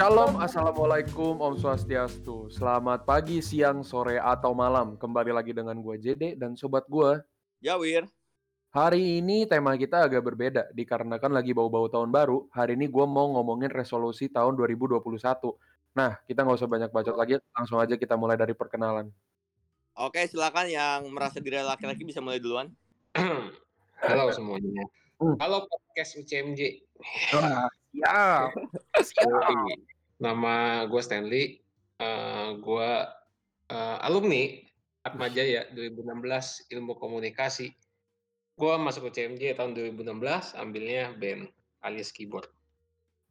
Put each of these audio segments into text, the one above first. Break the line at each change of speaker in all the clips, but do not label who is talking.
Shalom, Assalamualaikum, Om Swastiastu. Selamat pagi, siang, sore, atau malam. Kembali lagi dengan gue JD dan sobat gue.
Jawir.
Hari ini tema kita agak berbeda dikarenakan lagi bau-bau tahun baru. Hari ini gue mau ngomongin resolusi tahun 2021. Nah, kita nggak usah banyak bacot lagi, langsung aja kita mulai dari perkenalan.
Oke, silakan yang merasa diri laki-laki bisa mulai duluan.
Halo semuanya.
Hmm.
Halo podcast UCMJ.
Wah, siap. siap.
Nama gue Stanley. Eh, gue eh, alumni Atma Jaya 2016 Ilmu Komunikasi. Gue masuk UCMJ tahun 2016, ambilnya band alias keyboard.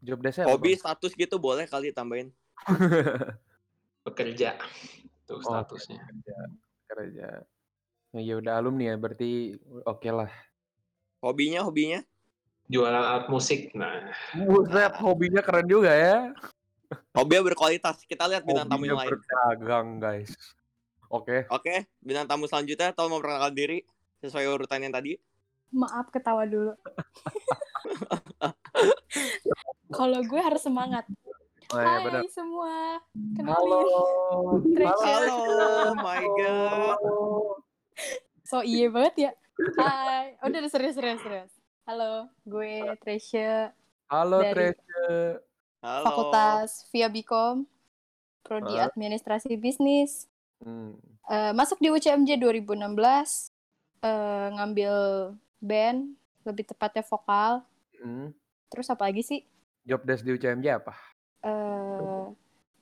Job desk apa?
Hobi status gitu boleh kali tambahin.
Bekerja. Itu
Oh,
statusnya.
kerja. Kerja. Nah, ya udah alumni ya, berarti oke lah.
Hobinya, hobinya.
Jualan alat musik. Nah,
Buset, hobinya keren juga ya.
Hobinya berkualitas. Kita lihat bintang tamu yang lain.
berdagang, guys. Oke.
Oke, bintang tamu selanjutnya tolong memperkenalkan diri sesuai urutan yang tadi.
Maaf ketawa dulu. Kalau gue harus semangat.
Oh, ya,
Hai
benar.
semua.
Halo.
Kenalin. Treasure.
Halo, oh my god.
So iya banget ya. Hai. Udah udah, serius serius serius. Halo, gue Treasure
Halo,
Dari-
Treasure.
Halo.
Fakultas Via Bikom Prodi
Hah?
Administrasi Bisnis.
Hmm.
Eh, masuk di UCMJ 2016. Eh, ngambil band, lebih tepatnya vokal.
Hmm.
Terus apa lagi sih?
Job desk di UCMJ apa?
Eh,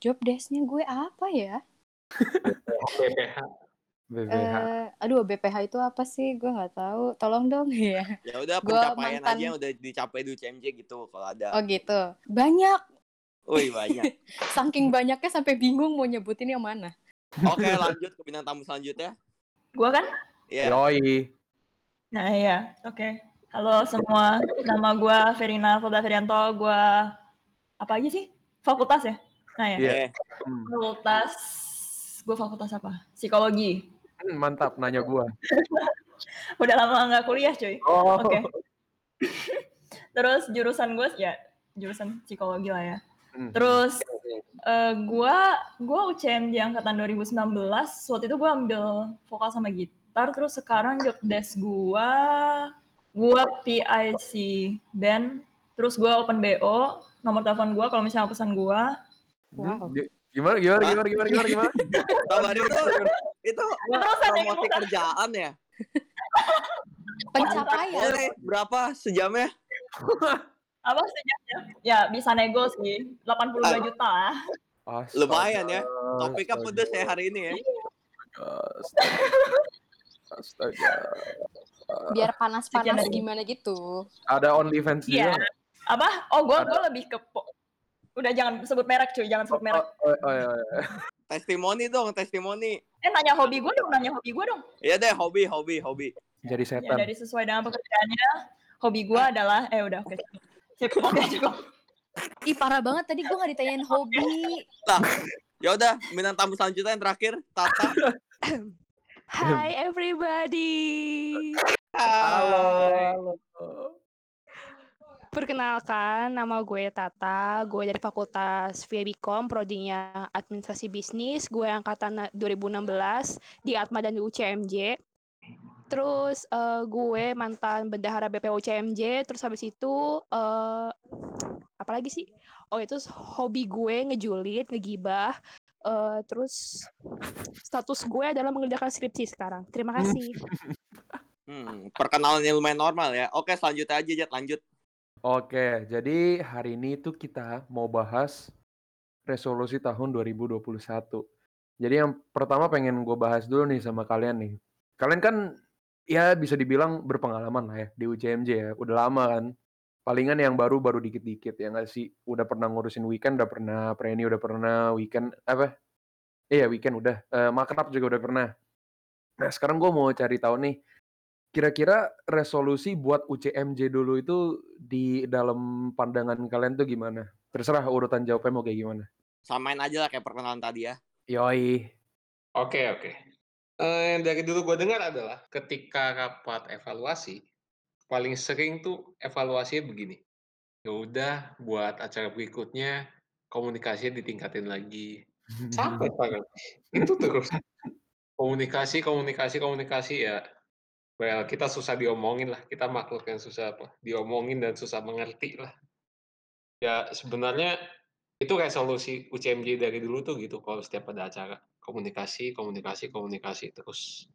job desk-nya gue apa ya?
BPH.
Eh, aduh BPH itu apa sih? Gue nggak tahu. Tolong dong ya.
Ya udah pencapaian
mantan-
aja yang udah dicapai di UCMJ gitu kalau ada.
Oh gitu. Banyak.
Wih, banyak.
Saking banyaknya sampai bingung mau nyebutin yang mana.
Oke, lanjut ke bintang tamu selanjutnya.
Gua kan?
Iya.
Yoi.
Nah iya, oke. Halo semua, nama gua Verina Fulda Ferianto, gua apa aja sih? Fakultas ya? Nah ya,
Iya.
Eh,
Hmm.
fakultas, gua fakultas apa? Psikologi.
Hmm, Mantap, nanya gua.
Udah lama nggak kuliah cuy.
Oh.
Oke. Terus jurusan gue ya jurusan psikologi lah ya.
Hmm.
Terus eh, gua gua UCMJ angkatan 2019. Waktu itu gua ambil vokal sama gitar. Terus sekarang job desk gua gua PIC band. Terus gua open BO. Nomor telepon gua kalau misalnya pesan gua.
Wow.
Gi- Gimana, gimana,
Hah?
gimana, gimana, gimana, gimana?
Sabar itu. Itu promosi kerjaan ya?
Pencapaian.
Boleh berapa sejamnya?
Apa sejamnya? Ya bisa nego sih. 82 juta lah.
Astaga,
Lumayan ya. Topiknya pedes ya hari ini ya.
Astaga. Astaga.
Biar panas-panas gimana gitu.
Ada OnlyFans
Iya.
juga?
Apa? Oh gua
Ada.
gua lebih ke po- Udah jangan sebut merek cuy, jangan sebut merek.
Oh, oh, oh, iya, iya.
Testimoni dong, testimoni.
Eh nanya hobi gue dong, nanya hobi gue dong.
Iya deh, hobi, hobi, hobi.
Jadi
Ya
setan.
dari sesuai dengan pekerjaannya, hobi gue adalah eh udah oke. Sip, oke cukup.
Ih parah banget tadi gue nggak ditanyain hobi.
Lah, ya udah, bintang tamu selanjutnya yang terakhir, Tata.
Hi everybody.
Halo. halo.
Perkenalkan, nama gue Tata. Gue dari Fakultas VIBCOM, prodinya Administrasi Bisnis. Gue angkatan 2016 di Atma dan di UCMJ. Terus eh, gue mantan bendahara BPO UCMJ. Terus habis itu eh apa lagi sih? Oh itu hobi gue ngejulit, ngegibah. Eh, terus status gue adalah mengerjakan skripsi sekarang. Terima kasih.
Hmm, perkenalannya lumayan normal ya. Oke, selanjutnya aja, Jet, lanjut.
Oke, jadi hari ini tuh kita mau bahas resolusi tahun 2021. Jadi yang pertama pengen gue bahas dulu nih sama kalian nih. Kalian kan ya bisa dibilang berpengalaman lah ya di UCMJ ya. Udah lama kan. Palingan yang baru baru dikit-dikit ya nggak sih. Udah pernah ngurusin weekend, udah pernah preni, udah pernah weekend apa? Iya weekend udah. Eh, makrab juga udah pernah. Nah sekarang gue mau cari tahu nih. Kira-kira resolusi buat UCMJ dulu itu di dalam pandangan kalian tuh gimana? Terserah urutan jawabnya mau kayak gimana.
Samain aja lah kayak perkenalan tadi ya.
Yoi.
Oke, oke. Eh, yang dari dulu gue dengar adalah ketika rapat evaluasi, paling sering tuh evaluasinya begini. Ya udah buat acara berikutnya komunikasinya ditingkatin lagi. Sampai Pak, itu terus. Komunikasi komunikasi komunikasi ya, well kita susah diomongin lah, kita makhluk yang susah apa, diomongin dan susah mengerti lah. Ya sebenarnya itu resolusi UCMJ dari dulu tuh gitu kalau setiap ada acara, komunikasi komunikasi komunikasi terus.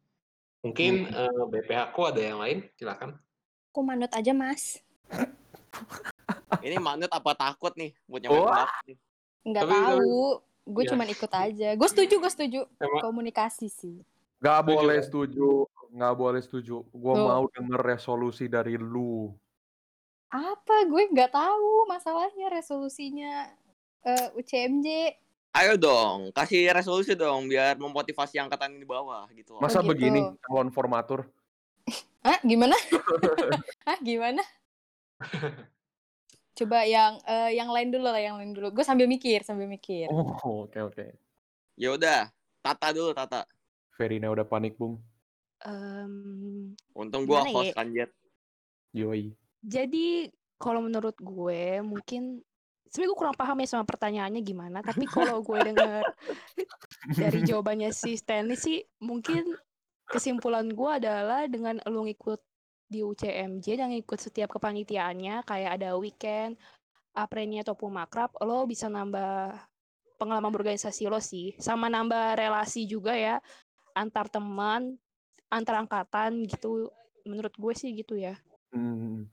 Mungkin,
Mhm.
eee, BPH aku ada yang lain? Silakan.
Aku manut aja, Mas.
Ini manut apa takut nih buat nyampe
Wah.
pendapat nih?
Nggak
Tapi-
tahu. Gue
Iya.
cuman ikut aja. Gue setuju, gue setuju.
Emang
Komunikasi sih.
Setuju
boleh
kan?
setuju, nggak boleh setuju. Gua
Tuh.
mau denger resolusi dari lu.
Apa? Gue nggak tahu masalahnya resolusinya eh, UCMJ.
Ayo dong, kasih resolusi dong biar memotivasi angkatan di bawah gitu.
Masa
gitu.
begini calon formatur?
Hah? Gimana? Hah? Gimana? Coba yang eh, yang lain dulu lah, yang lain dulu. Gue sambil mikir, sambil mikir.
Oh, oke oke.
Ya udah, Tata dulu Tata.
Verina udah panik, Bung.
Em,
Untung gua
Gimana
host
ya?
kan Jet.
Yoi.
jadi kalau menurut gue mungkin sebenarnya gue kurang paham ya sama pertanyaannya gimana. Tapi kalau gue dengar dari jawabannya si Stanley sih mungkin kesimpulan gue adalah dengan lu ngikut di UCMJ dan ngikut setiap kepanitiaannya kayak ada weekend, apreni ataupun makrab, lo bisa nambah pengalaman berorganisasi lo sih, sama nambah relasi juga ya antar teman, antar angkatan gitu. Menurut gue sih gitu ya.
Hmm.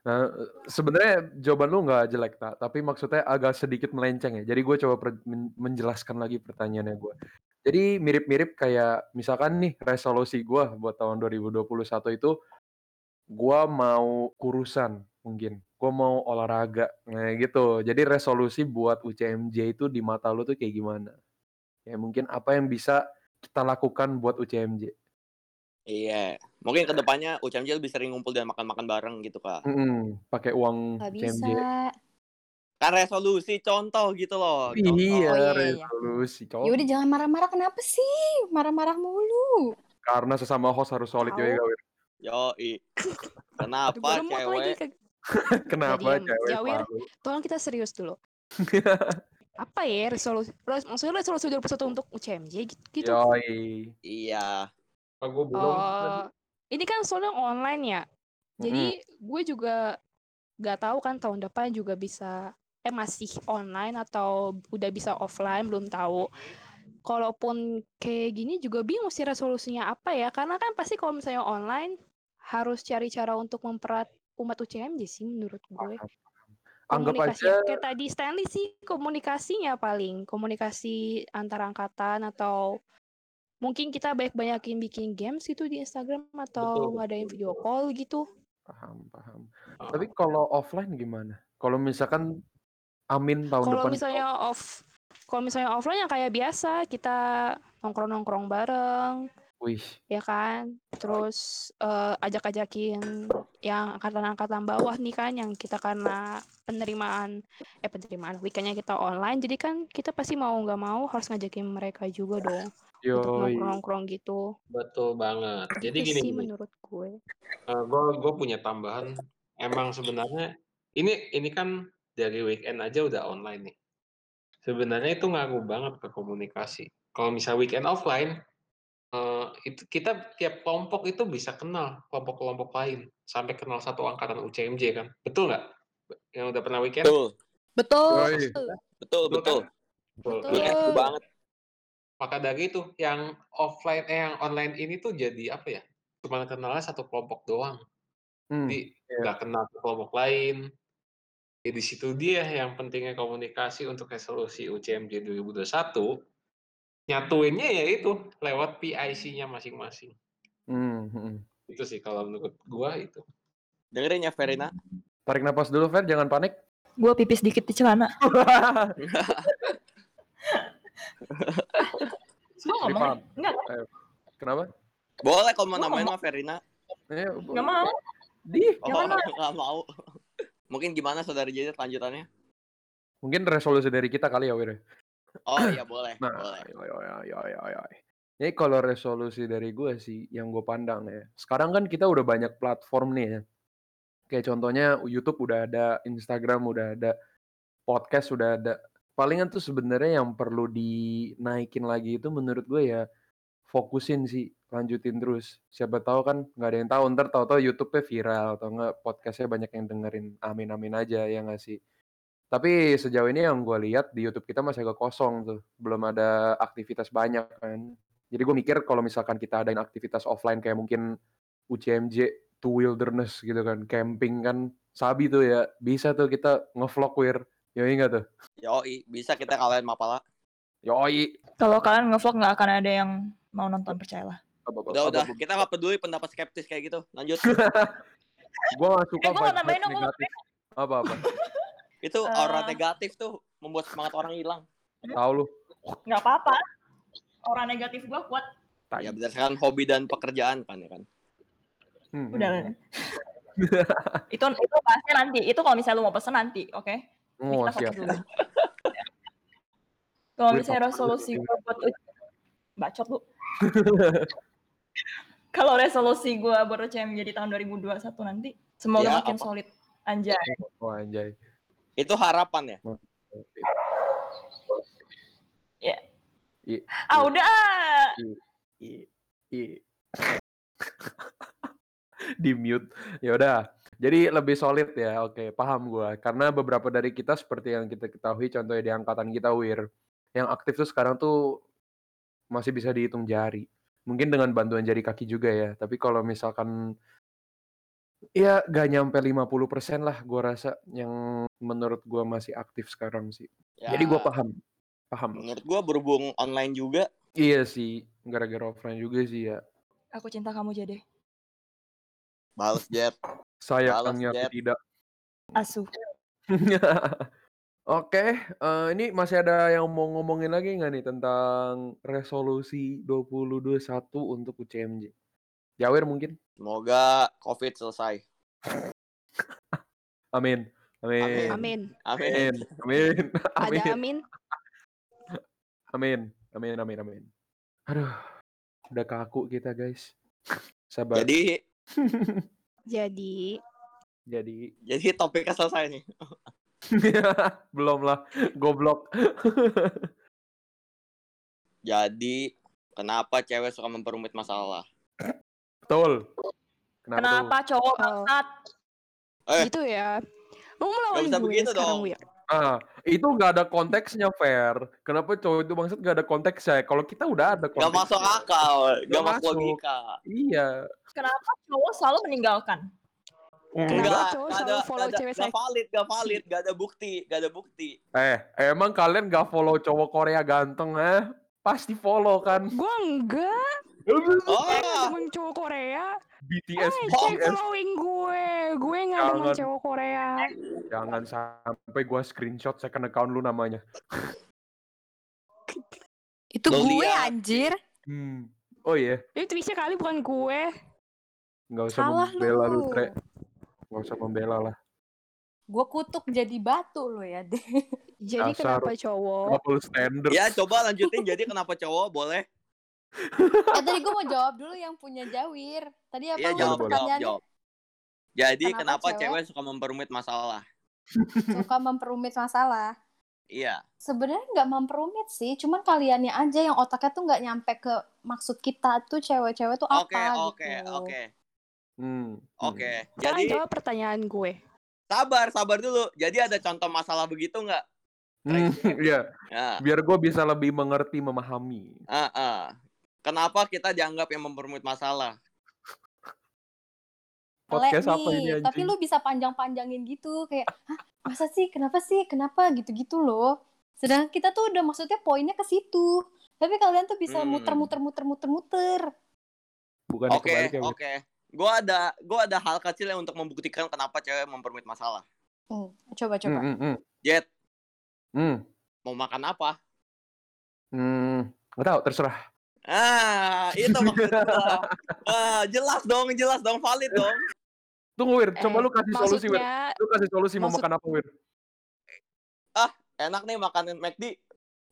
Nah, sebenarnya jawaban lu nggak jelek, tak. Tapi maksudnya agak sedikit melenceng ya. Jadi gue coba per- men- menjelaskan lagi pertanyaannya gue. Jadi mirip-mirip kayak misalkan nih resolusi gue buat tahun 2021 itu gue mau kurusan mungkin. Gue mau olahraga. Nah gitu. Jadi resolusi buat UCMJ itu di mata lu tuh kayak gimana? Ya mungkin apa yang bisa kita lakukan buat UCMJ?
Iya. Mungkin ke depannya UCMJ lebih sering ngumpul dan makan-makan bareng gitu kak.
Mm-mm, pakai uang
Nggak
UCMJ.
bisa.
Kan resolusi contoh gitu loh. Contoh.
Iya,
Oh, iya, iya.
resolusi.
Ya udah jangan marah-marah kenapa sih? Marah-marah mulu.
Karena sesama host harus solid
Tahu.
yoi Gawir.
Yoi.
Aduh,
Kenapa
lagi
cewek?
ke-
Kenapa
diem.
cewek
Jawir. Tolong kita serius dulu. Apa ya resolusi? res- Maksudnya resolusi 2021 untuk UCMJ gitu? gitu?
Yoi.
Iya.
Gue belum.
Oh, ini kan soalnya online ya. Jadi gue juga nggak tahu kan tahun depan juga bisa eh masih online atau udah bisa offline belum tahu. Kalaupun kayak gini juga bingung sih resolusinya apa ya karena kan pasti kalau misalnya online harus cari cara untuk memperat umat UCMJ sih menurut gue.
Anggap
Komunikasi
aja
kayak tadi Stanley sih komunikasinya paling komunikasi antar angkatan atau mungkin kita banyak-banyakin bikin games gitu di Instagram atau
Betul,
ngadain
betul,
video
betul.
call gitu.
paham, paham.
Ah,
Tapi kalau offline gimana? Kalau misalkan Amin tahun
Kalau
depan
misalnya off kalau misalnya offline yang kayak biasa kita nongkrong-nongkrong bareng
wih,
ya kan. Terus eh, ajak-ajakin yang angkatan-angkatan bawah nih kan yang kita karena penerimaan eh penerimaan weekendnya kita online jadi kan kita pasti mau nggak mau harus ngajakin mereka juga dong untuk
yoi.
nongkrong-nongkrong gitu.
Betul banget. Jadi
Itu
gini,
sih
gini.
menurut gue.
gue gue punya tambahan. Emang sebenarnya ini ini kan dari weekend aja udah online nih. Sebenarnya itu ngaruh banget ke komunikasi. Kalau misal weekend offline, eh, itu kita tiap kelompok itu bisa kenal kelompok-kelompok lain sampai kenal satu angkatan UCMJ kan. Betul nggak? Yang udah pernah weekend?
Betul.
Betul.
Betul,
Betul
betul.
kan? Betul.
Betul.
Nah,
setuju banget.
Maka dari itu yang offline eh yang online ini tuh jadi apa ya? Cuma kenalnya satu kelompok doang.
Hmm,
Jadi
iya.
nggak kenal ke kelompok lain. Ya, di situ dia yang pentingnya komunikasi untuk resolusi UCMJ 2021. Nyatuinnya ya itu lewat PIC-nya masing-masing.
Hmm, hmm.
Itu sih kalau menurut gua itu.
Dengerin ya Verina.
Tarik napas dulu, Fer, jangan panik.
Gue pipis dikit di celana. Gue ngomong. Enggak,
Ayo. Kenapa?
Boleh kalau mau
ngomong.
mah Verina.
Eh,
enggak mau.
Di.
Oh,
Jangan, Mak.
nggak mau. Mungkin gimana saudari Jajet lanjutannya?
Mungkin resolusi dari kita kali ya, Wir.
Oh iya boleh,
Nah,
boleh.
yo, yo, yo, yo, yo. Jadi kalau resolusi dari gue sih, yang gue pandang ya. Sekarang kan kita udah banyak platform nih ya. Kayak contohnya YouTube udah ada, Instagram udah ada, podcast udah ada. Palingan tuh sebenarnya yang perlu dinaikin lagi itu menurut gue ya fokusin sih, lanjutin terus. Siapa tahu kan nggak ada yang tahu ntar tahu-tahu YouTube-nya viral atau enggak podcastnya banyak yang dengerin. Amin amin aja ya nggak sih. Tapi sejauh ini yang gue lihat di YouTube kita masih agak kosong tuh, belum ada aktivitas banyak kan. Jadi gue mikir kalau misalkan kita adain aktivitas offline kayak mungkin UCMJ to wilderness gitu kan, camping kan, sabi tuh ya, bisa tuh kita ngevlog wir. Ya enggak tuh?
Yoi, bisa kita kalahin Mapala.
Yoi.
Kalau kalian ngevlog nggak akan ada yang mau nonton percayalah.
Udah udah, kita nggak peduli pendapat skeptis kayak gitu. Lanjut.
Gue gak suka
Eh, gua nambahin dong,
negatif. Apa apa?
Itu aura
Eh.
negatif tuh membuat semangat orang hilang.
Tahu lu.
Nggak apa-apa. Orang negatif gua kuat.
Ya berdasarkan hobi dan pekerjaan kan ya kan.
Hmm,
Udah.
hmm,
itu itu bahasnya nanti. Itu kalau misalnya lu mau pesen nanti, oke?
hmm.
Ini
Oh,
kita
siap.
dulu. Kalau
Gue
misalnya resolusi gue buat bacot lu. Kalau resolusi gue buat UCM jadi tahun 2021 nanti, semoga
Ya,
makin
apa?
solid. Anjay.
Oh, anjay.
Itu harapan ya.
Ya.
I-
Ah udah.
i- i- di mute ya udah jadi lebih solid ya oke paham gua. Karena beberapa dari kita seperti yang kita ketahui contohnya di angkatan kita wir yang aktif tuh sekarang tuh masih bisa dihitung jari. Mungkin dengan bantuan jari kaki juga ya tapi kalau misalkan ya gak nyampe 50% lah gua rasa yang menurut gua masih aktif sekarang sih.
Ya,
jadi gua paham paham.
Menurut gua berhubung online juga,
iya sih gara-gara offline juga sih ya.
Aku cinta kamu jadi
bales jet.
Sayangnya
Jet.
aku tidak
asu.
Oke, eh, ini masih ada yang mau ngomongin lagi nggak nih tentang resolusi 2021 untuk UCMJ? Jawir mungkin?
Semoga COVID selesai.
Amin. Amin.
Amin.
Amin.
Amin.
Amin. Amin.
Ada
Amin.
amin.
Amin. Amin. Amin. Amin. Aduh, udah kaku kita guys. Sabar.
Jadi
Jadi
Jadi,
jadi topiknya selesai nih.
belum lah, goblok.
Jadi kenapa cewek suka memperumit masalah?
Betul. Kenapa, tuh?
Kenapa cowok
Oh.
bangsat?
Eh.
gitu ya. Lu melawan gue
begitu
sekarang,
dong.
Wir.
Ah, itu nggak ada konteksnya fair. Kenapa cowok itu bangsat nggak ada konteksnya? Kalau kita udah ada
Gak
konteksnya.
masuk akal, gak
Nggak
masuk logika.
Iya.
Kenapa cowok selalu meninggalkan?
Enggak,
cowok
gak
selalu
ada,
follow
gak ada,
cewek
gak valid, gak valid, gak ada bukti, gak ada bukti.
Eh, emang kalian gak follow cowok Korea ganteng, eh? Pasti follow kan?
Gue enggak.
Oh,
Temen cowok Korea.
BTS,
Ay, cek
BTS.
following gue. Gue nggak demen
Jangan.
cowok Korea.
Jangan sampai gua screenshot second account lu namanya.
Itu
Lo
gue
liat.
anjir.
Hmm. Oh iya,
Itu Trisha kali bukan gue.
nggak usah
Salah
membela lu,
lu.
Tre. Nggak usah membela lah.
Gue kutuk jadi batu lo ya deh.
Jadi
Dasar.
kenapa cowok?
Double standard.
ya coba lanjutin. Jadi kenapa cowok boleh?
Eh tadi gue mau jawab dulu yang punya Jawir. Tadi apa
Iya
Lu
jawab, jawab, jawab. Jadi
Kenapa
kenapa,
cewek?
cewek suka memperumit masalah?
Suka memperumit masalah.
Iya.
Sebenarnya nggak memperumit sih, cuman kaliannya aja yang otaknya tuh nggak nyampe ke maksud kita tuh cewek-cewek tuh apa
Oke, oke,
gitu.
oke,
Hmm.
oke.
Sekarang
Jadi
jawab pertanyaan gue.
sabar, sabar dulu. Jadi ada contoh masalah begitu nggak?
Hmm, Iya,
Ya.
biar gue bisa lebih mengerti, memahami.
ah, ah. Kenapa kita dianggap yang memperumit masalah?
Podcast apa ini anjing?
tapi lu bisa panjang-panjangin gitu kayak, Hah, masa sih, kenapa sih, kenapa gitu-gitu loh. Sedangkan kita tuh udah maksudnya poinnya ke situ. Tapi kalian tuh bisa
Hmm.
muter-muter-muter-muter-muter.
Bukan
Oke,
kebalik ya,
oke. Gua ada gua ada hal kecil yang untuk membuktikan kenapa cewek memperumit masalah.
Hmm, coba coba.
Hmm, hmm, hmm.
Jet,
Hmm,
mau makan apa?
hmm. Nggak tahu, terserah.
Ah, itu maksud gua. Ah, jelas dong, jelas dong, valid dong.
Tunggu, Wir. Coba
Eh,
lu kasih solusi, Wir.
Maksudnya
Lu kasih solusi mau
maksud-
makan apa, Wir?
Enak nih makanan McD.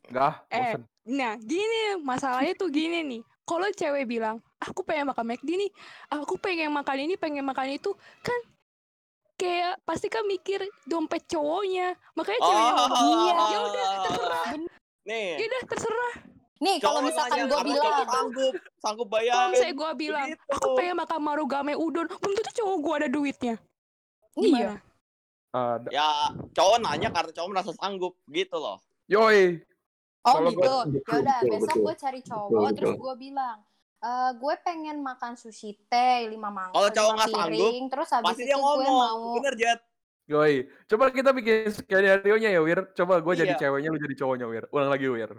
Enggak, ah,
Eh,
bosen.
Nah, gini masalahnya tuh gini nih. Kalau cewek bilang, aku pengen makan McD nih, aku pengen makan ini, pengen makan itu, kan kayak pasti kan mikir dompet cowoknya makanya ceweknya
Oh,
ngomong ya udah terserah
Nih,
ya udah terserah
Nih kalau misalkan gue bilang
sanggup, sanggup
kalau
bayarin.
misalnya gue bilang
Begitu.
aku pengen makan marugame udon belum tentu cowok gue ada duitnya
Iya.
Ada.
Ya, cowok nanya karena cowok merasa sanggup gitu loh.
Yoi.
Oh
Kalau
gitu.
gua-
Ya udah
Betul,
besok gue cari cowok
Betul,
terus gue bilang eh gue pengen makan sushi teh lima mangkok
Kalau cowok nggak sanggup,
terus habis
Pasti
itu
dia
gue
ngomong.
mau
Bener, Jet.
Yoi. Coba kita bikin skenario-nya ya, Wir. Coba gue jadi
Iya.
ceweknya, lu jadi cowoknya, Wir. Ulang lagi, Wir.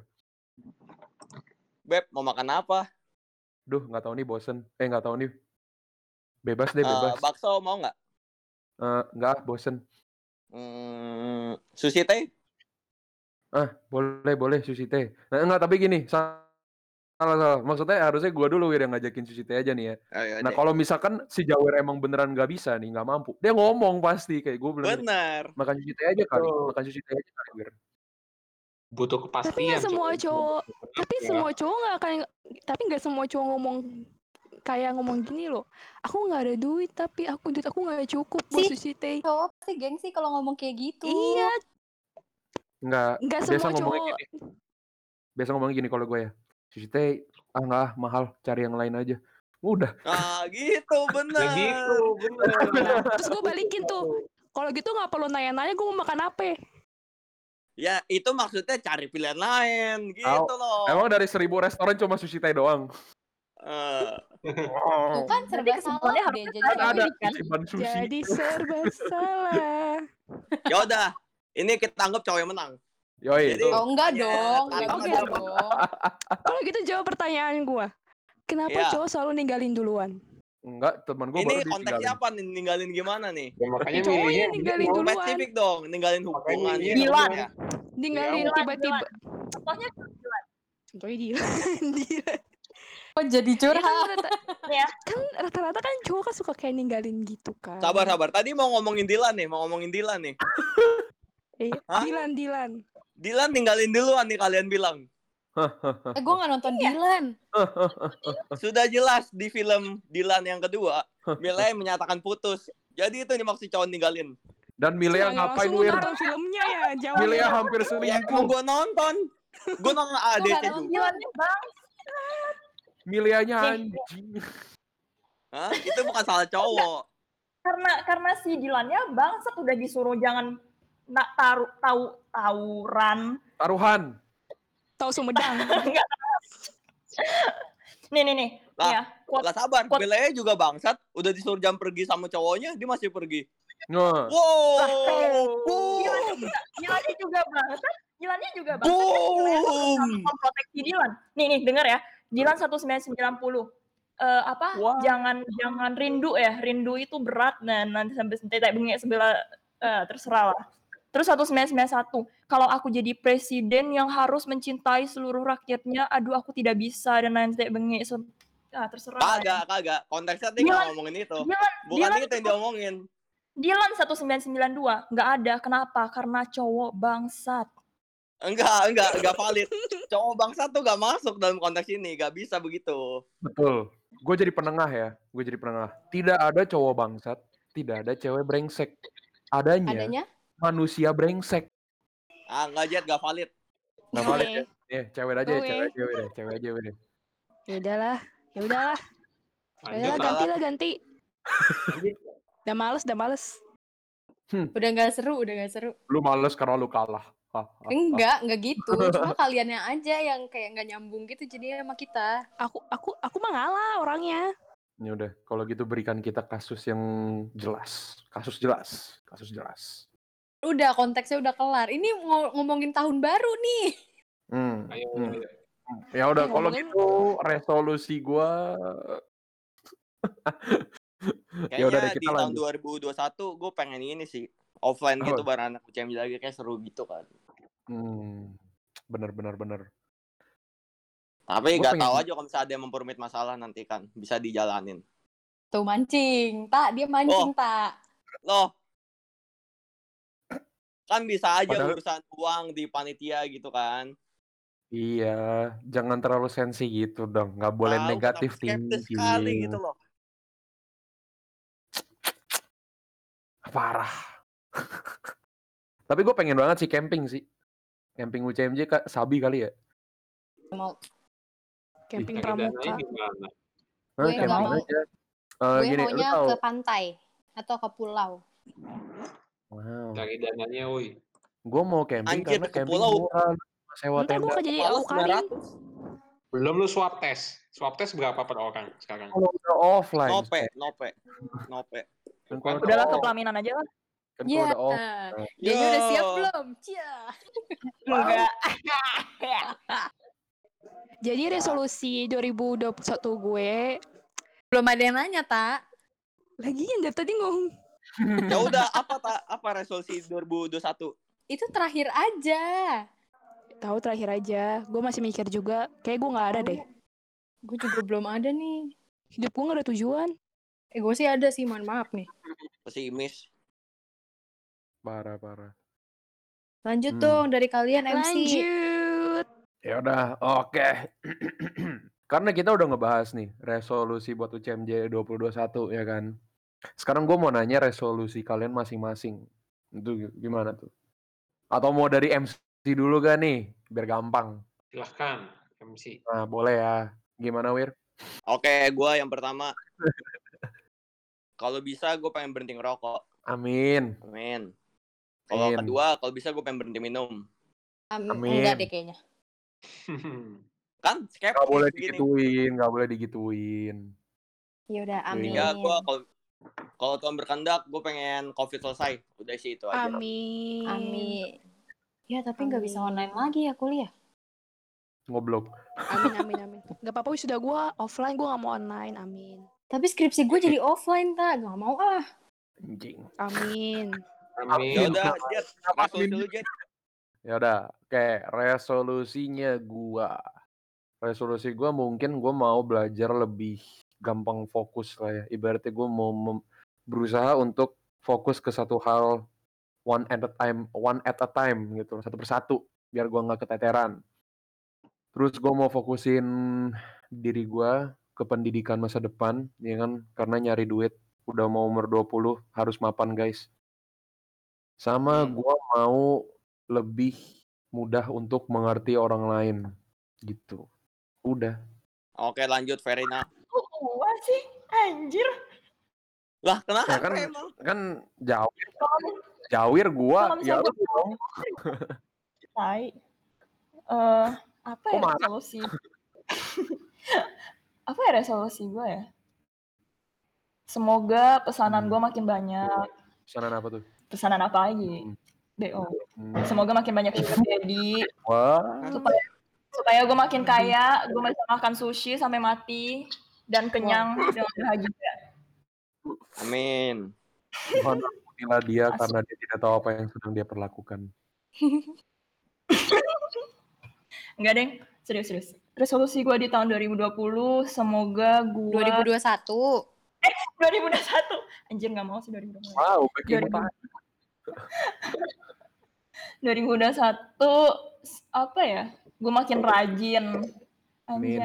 Beb, mau makan apa?
Duh, nggak tahu nih, bosen. Eh, nggak tahu nih. Bebas deh,
Eh,
bebas.
bakso mau nggak?
Eh, nggak, bosen.
Hmm, sushi teh?
Ah, boleh, boleh, sushi teh. Nah, enggak, tapi gini. Salah, salah. Maksudnya harusnya gue dulu, yang ngajakin sushi teh aja nih ya.
Oh, iya
Nah, kalau misalkan si Jawer emang beneran nggak bisa nih, nggak mampu. Dia ngomong pasti. Kayak gue
Bener.
makan sushi teh aja kali. Makan sushi teh aja kali, Wir.
Butuh
tapi
kepastian.
nggak semua
Cok.
cowok tapi
Ya.
semua cowok nggak akan tapi nggak semua cowok ngomong kayak ngomong gini loh aku nggak ada duit tapi aku duit aku nggak cukup buat
Sih.
sushi teh
cowok pasti gengsi kalau ngomong kayak gitu.
iya
Nggak,
nggak semua cowok
gini. Biasa ngomong gini kalau gue ya. Sushi teh, ah nggak ah, mahal. Cari yang lain aja. Udah.
Nah, gitu, bener.
Ya gitu, bener.
terus gue balikin tuh kalau gitu nggak perlu nanya-nanya gue mau makan apa
Ya, itu maksudnya cari pilihan lain, gitu
Au.
loh.
Emang dari seribu restoran cuma sushi teh doang?
Eh,
Tuh kan serba salah deh jadi
Kan ada
kan.
Sushi.
jadi serba salah
ya udah, ini kita anggap cowok yang menang.
Yoi.
Jadi-
Oh enggak
Tanya,
dong, enggak dong.
kalau gitu jawab pertanyaan gue kenapa
Iya.
cowok selalu ninggalin duluan
Enggak, teman gue
Ini
baru
konteksnya apa nih? Ninggalin gimana nih?
Ya, makanya
Cowok
milihnya
yang ninggalin duluan.
Spesifik dong, ninggalin hubungan.
Dilan.
ya.
ninggalin
Dilan,
tiba-tiba
Contohnya
contohnya dia dia
Kok jadi
Ya kan
curhat?
rata-
Ya.
kan rata-rata kan cowok kan suka kayak ninggalin gitu kan
Sabar, sabar. Tadi mau ngomongin Dilan nih, mau ngomongin Dilan nih.
Eh? Dilan Dilan
Dilan ninggalin duluan nih kalian bilang.
Eh gue nggak nonton Dylan.
Sudah jelas di film Dilan yang kedua, Milea menyatakan putus. Jadi itu nih maksud cowok ninggalin.
Dan Milea
Jangan
ngapain,
langsung lu
Wir?
nonton filmnya ya jauh
Milea
ya.
hampir
Ya
selingkuh.
gue nonton. Gue nonton
Gua
ADC juga.
nonton.
Dilannya bang.
Mileanya
Nih.
anjing.
Hah? Itu bukan salah cowok.
Karena karena si Dilannya bangsat udah disuruh jangan nak taruh tahu tawuran.
Taruhan.
Tahu Sumedang
Enggak. nih nih nih.
Lah,
ya, quote
Lah sabar,
Quote-
Milea juga bangsat. Udah disuruh jam pergi sama cowoknya, dia masih pergi.
Nge.
Wow.
Dilannya juga bangsat. Dilannya juga bangsat.
Boom.
memproteksi Dilan. Nih nih dengar ya. Dilan 1990. Eh apa?
Wah.
Jangan jangan rindu ya. Rindu itu berat dan nanti sampai tetek bengek sebelah eh, terserah lah. Terus 1991, kalau aku jadi presiden yang harus mencintai seluruh rakyatnya, aduh aku tidak bisa dan nanti bengek se- ah, terserah. lah ya.
Kagak, kagak. Konteksnya dia nggak
Dilan-
ngomongin itu.
Dilan,
Bukan
Dilan,
itu yang dia omongin.
Dilan 1992 nggak ada. Kenapa? Karena cowok bangsat.
Enggak, enggak, enggak valid. Cowok bangsa tuh gak masuk dalam konteks ini, gak bisa begitu.
Betul. Gue jadi penengah ya. Gue jadi penengah. Tidak ada cowok bangsat. Tidak ada cewek brengsek. Adanya,
Adanya?
manusia brengsek.
Ah, enggak jet, gak valid.
Nggak
Oke.
valid ya. Eh, cewek aja ya,
Oke.
cewek aja. Cewek aja deh.
ya udahlah ya udahlah ya udahlah ganti lah ganti udah males udah males
Udah nggak seru, udah nggak seru.
Lu males karena lu kalah. Ah, ah, ah.
Enggak, enggak gitu. Cuma kaliannya aja yang kayak nggak nyambung gitu jadinya sama kita.
aku aku aku mah ngalah orangnya
Ya udah, kalau gitu berikan kita kasus yang jelas. Kasus jelas. Kasus jelas.
Udah konteksnya udah kelar. Ini ngo- ngomongin tahun baru nih.
Hmm.
Ayo,
hmm.
ayo.
Ya udah,
Eh,
kalau gitu resolusi gua
Kayaknya
Ya udah deh,
di
kita
tahun
lanjut.
2021 gue pengen ini sih. Offline gitu
Apa?
bareng anak UCM lagi kayak seru gitu kan.
hmm, bener bener bener.
Tapi
Gua
gak
pengen-
tahu aja kalau misalnya ada yang memperumit masalah nanti kan. Bisa dijalanin.
Tuh mancing, tak dia mancing tak.
Loh. Kan bisa aja
Padahal-
urusan uang di panitia gitu kan.
Iya, jangan terlalu sensi gitu dong. Nggak boleh
Tahu,
negatif thinking.
sekali gitu loh.
Parah. Tapi gue pengen banget sih camping sih. Camping UCMJ Kak, Sabi kali ya?
Mau
Camping pramuka.
Hah,
Gue nggak
camping
mau.
aja. Eh,
gue
gini,
maunya
tahu?
ke pantai atau ke pulau.
Wow.
Cari dananya, woi.
Gue mau camping
Anjir,
karena
ke
camping
pulau.
murah. Sewa
gue
tenda.
jadi
Kepala
awkarin.
900.
Belum lu swab test. Swab test berapa per orang sekarang?
Kalau udah offline.
Nope, nope, nope.
Kan kalau
Udahlah ke
udah
pelaminan aja lah.
kan
Iya.
udah off.
Dia udah siap belum? Cia.
Enggak.
Jadi resolusi 2021 gue
Belum ada yang nanya, Tak.
lagi yang dari tadi ngomong
Ya udah, apa tak apa resolusi 2021?
Itu terakhir aja.
tahu terakhir aja. Gue masih mikir juga. Kayak gue nggak ada deh.
Gue juga belum ada nih.
Hidup gue nggak ada tujuan.
Eh, gue sih ada sih, mohon maaf nih.
Pesimis.
Parah, parah.
Lanjut
Hmm.
dong dari kalian MC.
Lanjut.
Ya udah, oke. Karena kita udah ngebahas nih resolusi buat UCMJ 2021 ya kan. Sekarang gue mau nanya resolusi kalian masing-masing. Itu gi- gimana tuh? Atau mau dari MC dulu gak nih? Biar gampang.
Silahkan, MC.
Nah, boleh ya. Gimana, Wir?
Oke, gua yang pertama. Kalau bisa gue pengen berhenti ngerokok.
Amin.
Amin. Kalau
Amin.
kedua, kalau bisa gue pengen berhenti minum.
Am-
Amin.
Enggak deh kayaknya.
Kan skeptis
Gak boleh
begini.
digituin, gak boleh digituin.
Ya udah, amin.
Ya, gua kalau kalau Tuhan berkehendak, gue pengen COVID selesai. Udah sih itu aja.
Amin.
Amin. Ya, tapi nggak bisa online lagi ya kuliah.
Ngoblok.
Amin, amin, amin. Gak apa-apa wisuda gue offline, gue gak mau online. Amin.
Tapi skripsi gue jadi offline, tak. Gak mau ah.
Anjing.
Amin.
Ya
Amin.
udah, Jet.
Kenapa
Resolusi
amin?
lu, Jet.
Ya udah, oke, resolusinya gua. Resolusi gua mungkin gua mau belajar lebih gampang fokus lah ya. Ibaratnya gua mau berusaha untuk fokus ke satu hal one at a time, one at a time gitu, satu persatu, biar gua nggak keteteran. Terus gua mau fokusin diri gua ke pendidikan masa depan, ya kan? Karena nyari duit udah mau umur 20 harus mapan, guys. Sama
Hmm.
gua mau lebih mudah untuk mengerti orang lain gitu. Udah.
Oke, lanjut Verina.
Gua sih? Anjir.
Lah, kenapa
Ya kan
emang?
kan jawir
Kalau
jawir gua
Kalau
ya lu dong.
tai. Eh, apa
Kok
ya
marah?
resolusi? apa ya resolusi gue ya? Semoga pesanan
Hmm.
gue makin banyak.
Pesanan apa tuh?
Pesanan apa lagi?
Hmm.
BO.
Hmm.
Semoga makin banyak sugar daddy.
Wah,
supaya supaya gue makin kaya, gue bisa makan sushi sampai mati dan kenyang dengan bahagia.
Amin.
Tuhan ampunilah dia
Asik.
karena dia tidak tahu apa yang sedang dia perlakukan.
Enggak deng, serius serius. Resolusi gue di tahun 2020 semoga gue
2021.
2021 anjir nggak mau sih 2021.
Wow, backing
2000.
mutasi.
2021 s- apa ya? Gue makin rajin.
Amin.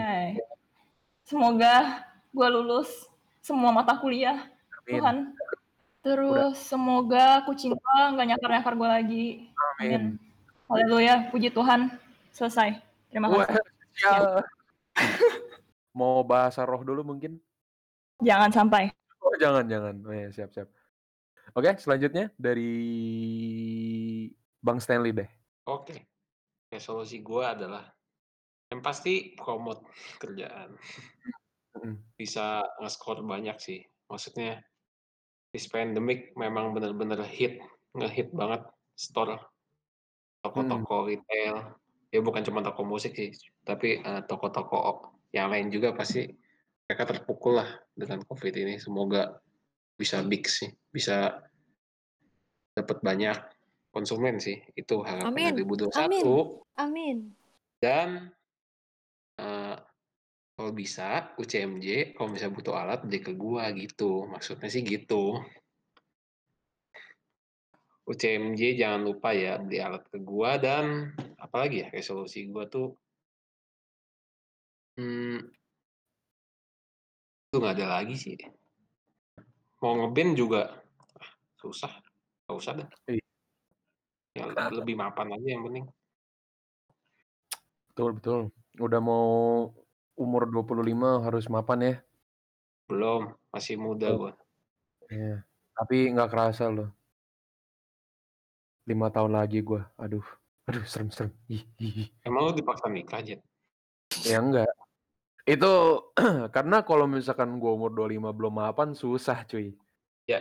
Semoga gue lulus semua mata kuliah.
Amin.
Tuhan. Terus semoga kucing gue nggak nyakar-nyakar gue lagi.
Amin.
Haleluya, puji Tuhan. Selesai. Terima
Wah,
kasih.
sial. Mau bahasa roh dulu mungkin?
Jangan sampai.
Oh, jangan, jangan. Oh, ya, siap, siap. Oke, selanjutnya dari Bang Stanley deh.
Oke. Resolusi gue adalah yang pasti promote kerjaan. Bisa nge-score banyak sih. Maksudnya this pandemic memang benar-benar hit, nge-hit banget store toko-toko retail. Ya bukan cuma toko musik sih, tapi eh, toko-toko yang lain juga pasti mereka terpukul lah dengan COVID ini. Semoga bisa big sih, bisa dapat banyak konsumen sih. Itu harapan
Amin.
2021.
Amin. Amin.
Dan eh, kalau bisa UCMJ kalau bisa butuh alat beli ke gua gitu. Maksudnya sih gitu. UCMJ jangan lupa ya beli alat ke gua dan apalagi ya resolusi gua tuh hmm, itu nggak ada lagi sih. Mau ngeband juga ah, susah. Nggak usah dah.
Iya.
Yang lebih mapan aja yang penting.
Betul betul. Udah mau umur 25 harus mapan ya.
Belum, masih muda
Oh.
gua.
Iya. Tapi nggak kerasa loh. 5 tahun lagi gua. Aduh. Aduh serem-serem.
Emang lu dipaksa nikah, Jet?
Ya enggak. Itu karena kalau misalkan gua umur 25 belum mapan susah cuy.
Ya,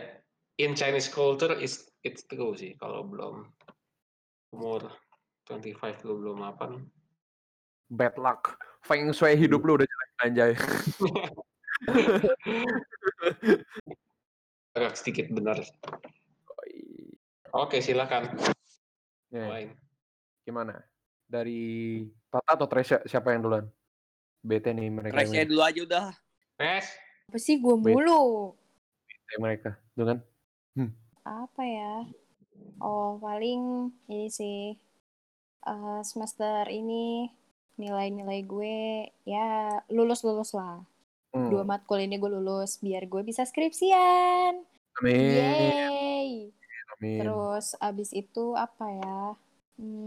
in Chinese culture is it's true sih kalau belum umur 25 lu belum mapan.
Bad luck. Feng shui hidup lu udah jelek anjay.
Agak sedikit benar. Oke, silakan. Mulai.
gimana? Dari Tata atau Tresya siapa yang duluan? BT nih mereka. Yang
dulu aja udah.
Nes,
Apa sih gue mulu?
yang mereka. Tuh kan?
Apa ya? Oh, paling ini sih eh, semester ini nilai-nilai gue ya lulus-lulus lah.
Hmm.
Dua matkul ini gue lulus biar gue bisa skripsian.
Amin.
Yeay.
Amin.
Terus abis itu apa ya? Hmm,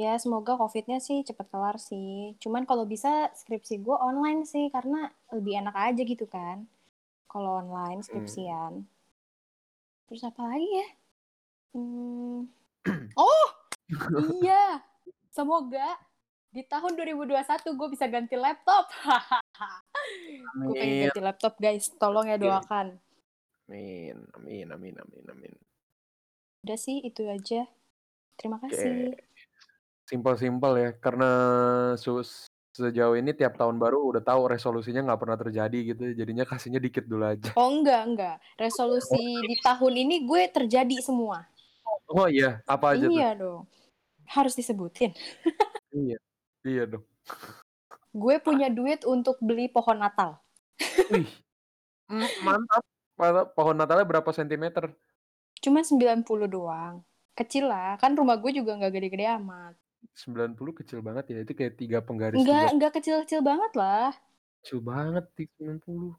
ya semoga covidnya sih cepet kelar sih. Cuman kalau bisa skripsi gue online sih karena lebih enak aja gitu kan. Kalau online skripsian. Terus apa lagi ya? Hmm, oh iya, semoga di tahun 2021 gue bisa ganti laptop. gue pengen ganti laptop guys, tolong ya
Iya.
doakan.
Amin. Amin. Amin. Amin. Amin.
Udah sih itu aja. Terima kasih.
Simpel-simpel ya. Karena sus sejauh ini tiap tahun baru udah tahu resolusinya nggak pernah terjadi gitu. Jadinya kasihnya dikit dulu aja.
Oh enggak, enggak. Resolusi di tahun ini gue terjadi semua.
Oh iya, apa aja tuh?
Iya dong. Harus disebutin.
Iya. Iya dong.
Gue punya duit untuk beli pohon Natal.
Wih. Mm, mantap. Mantap. Pohon Natalnya berapa sentimeter?
Cuma 90 doang. Kecil lah. Kan rumah gue juga nggak gede-gede amat.
90 kecil banget ya. Itu kayak tiga penggaris
Enggak, enggak kecil-kecil banget lah.
Kecil banget di 90.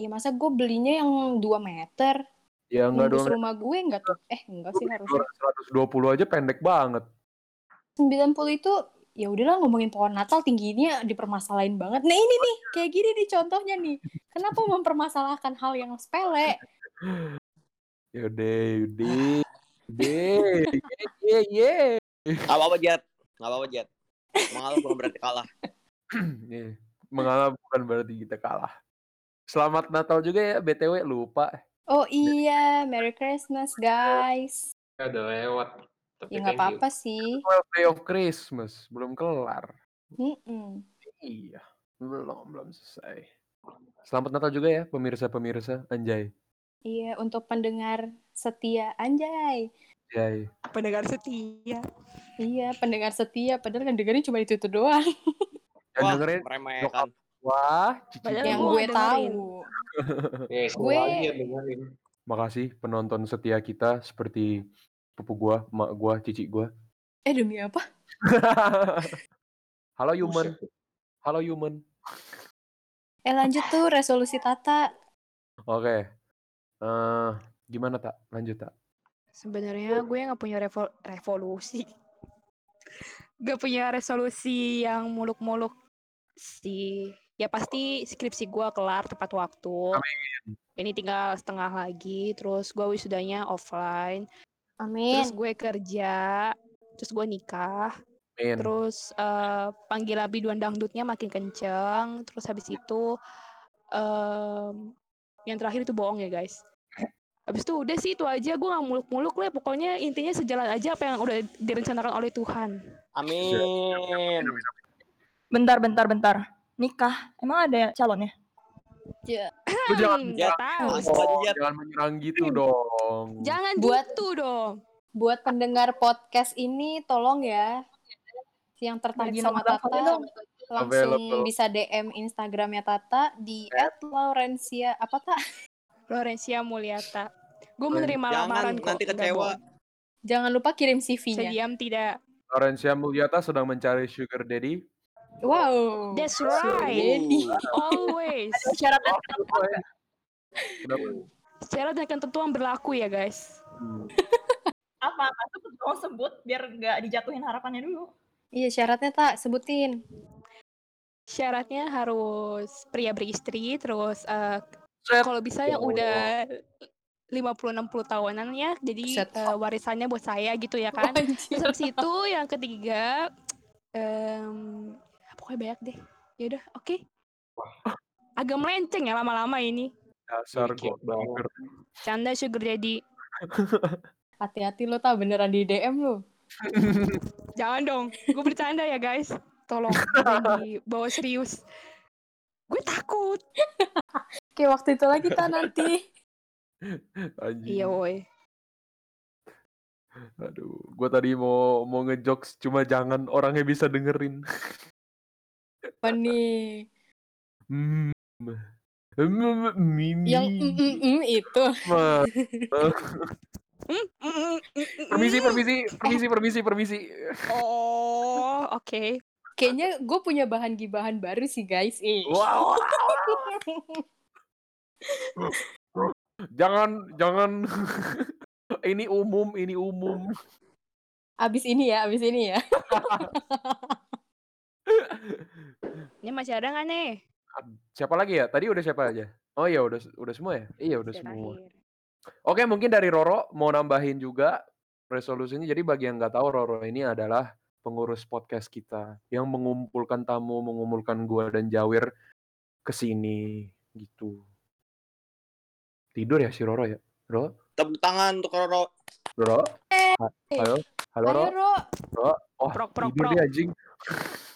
Ya masa gue belinya yang 2 meter.
Ya enggak dong.
rumah gue enggak tuh. Eh, enggak sih harusnya.
120 aja pendek banget.
90 itu ya udahlah ngomongin pohon Natal tingginya dipermasalahin banget. Nah ini nih, kayak gini nih contohnya nih. Kenapa mempermasalahkan hal yang sepele?
Yaudah, yaudah. Yaudah. Ye, ye,
Gak apa-apa Jet. Gak apa-apa Jet. Mengalah bukan berarti kalah.
Nih, mengalah bukan berarti kita kalah. Selamat Natal juga ya, BTW lupa.
Oh iya, Merry Christmas guys.
ya udah lewat. Tapi
Ya nggak apa-apa sih.
12 Day of Christmas, belum kelar.
Mm-mm.
Iya, belum, belum selesai. Selamat Natal juga ya, pemirsa-pemirsa, anjay.
Iya, untuk pendengar setia anjay.
Anjay.
Pendengar setia.
Iya, pendengar setia. Padahal kan dengerin cuma itu, itu doang.
Yang
Wah,
dengerin,
meremehkan.
Wah, cici
Padahal
yang gue tahu.
Ya, semua
Gue-
dengerin.
Makasih penonton setia kita seperti pupu gua, emak gua, cici gua.
Eh demi apa?
Halo human, halo human.
Eh lanjut tuh resolusi Tata.
Oke. eh gimana tak? Lanjut tak?
Sebenarnya gue nggak punya revo- revolusi. Gak punya resolusi yang muluk-muluk sih. Ya pasti skripsi gue kelar tepat waktu. Ini tinggal setengah lagi. Terus gue wisudanya offline.
Amin.
Terus gue kerja. Terus gue nikah.
Amin.
Terus eh, panggilan biduan dangdutnya makin kenceng. Terus habis itu em, yang terakhir itu bohong ya guys. Habis itu udah sih itu aja gue nggak muluk-muluk lah. Pokoknya intinya sejalan aja apa yang udah direncanakan oleh Tuhan.
Amin.
Bentar, bentar, bentar. Nikah, emang ada calonnya?
Lu jangan,
Hmm, nggak tahu.
Aja Jet.
jangan menyerang gitu dong.
Jangan
Buat-
gitu dong.
Buat pendengar podcast ini tolong ya. Yang tertarik
Bagi
sama Tata
dong.
langsung
Available.
bisa DM Instagramnya Tata di @laurencia apa tak?
Florencia Mulyata. Gue menerima
Jangan
lamaran kok.
nanti kecewa.
Jangan lupa kirim CV-nya.
diam tidak.
Lorencia Mulyata sedang mencari sugar daddy.
Wow.
That's right. Always.
Syaratnya
Kenapa?
Syarat dan ketentuan berlaku ya guys.
Hmm.
Apa? Apa tuh tolong sebut biar nggak dijatuhin harapannya dulu.
Iya syaratnya tak sebutin.
Syaratnya harus pria beristri, terus eh,
Set.
kalau bisa yang udah 50-60 tahunan ya, jadi
Set.
eh, warisannya buat saya gitu ya kan. Terus habis itu yang ketiga, em, pokoknya banyak deh. Ya udah, oke. Agak melenceng ya lama-lama ini.
Dasar gue.
Canda sugar jadi.
Hati-hati lo tak beneran di DM lo.
Jangan dong, gue bercanda ya guys. Tolong, jangan dibawa serius. Gue takut.
Kayak waktu itu lagi tak nanti.
Anjing.
Iya woi.
Aduh, gue tadi mau mau ngejokes cuma jangan orangnya bisa dengerin.
Apa nih?
Hmm. Hmm, Mimi.
Yang mm, mm, mm, itu.
Permisi, permisi, permisi, permisi, permisi.
Oh, oke.
Kayaknya gue punya bahan gibahan baru sih guys. Ih.
Wow. Jangan, jangan. ini umum, ini umum.
Abis ini ya, abis ini ya.
Ini masih ada nggak nih?
Siapa lagi ya? Tadi udah siapa aja? Oh iya, udah udah semua ya? Iya, udah
Udah
semua.
terakhir.
Oke, mungkin dari Roro mau nambahin juga resolusinya. Jadi bagi yang nggak tahu, Roro ini adalah pengurus podcast kita yang mengumpulkan tamu, mengumpulkan gua dan Jawir ke sini gitu. Tidur ya si Roro ya? Roro?
Tepuk tangan untuk Roro.
Roro? Ha- Halo? Halo, Roro?
Ro.
Roro? Oh,
Prok, prok,
tidur
prok.
dia anjing.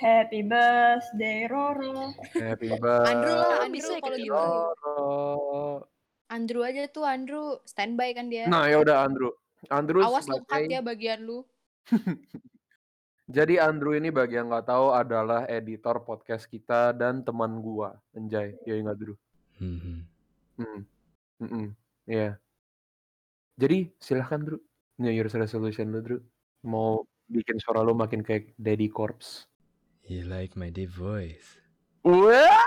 Happy birthday Roro.
Happy birthday.
Andrew lah, Andrew
bisa
kalau gitu.
Roro.
Andrew aja tuh Andrew standby kan dia.
Nah, ya udah Andrew. Andrew
Awas
sebagai
ya bagian lu.
Jadi Andrew ini bagi yang nggak tahu adalah editor podcast kita dan teman gua, Anjay. Ya ingat Drew.
Mhm.
Hmm. Mm-mm. Iya. Jadi silahkan Drew. New Year's resolution lu Drew. Mau bikin suara lu makin kayak Daddy Corpse.
You like my deep voice.
Wah!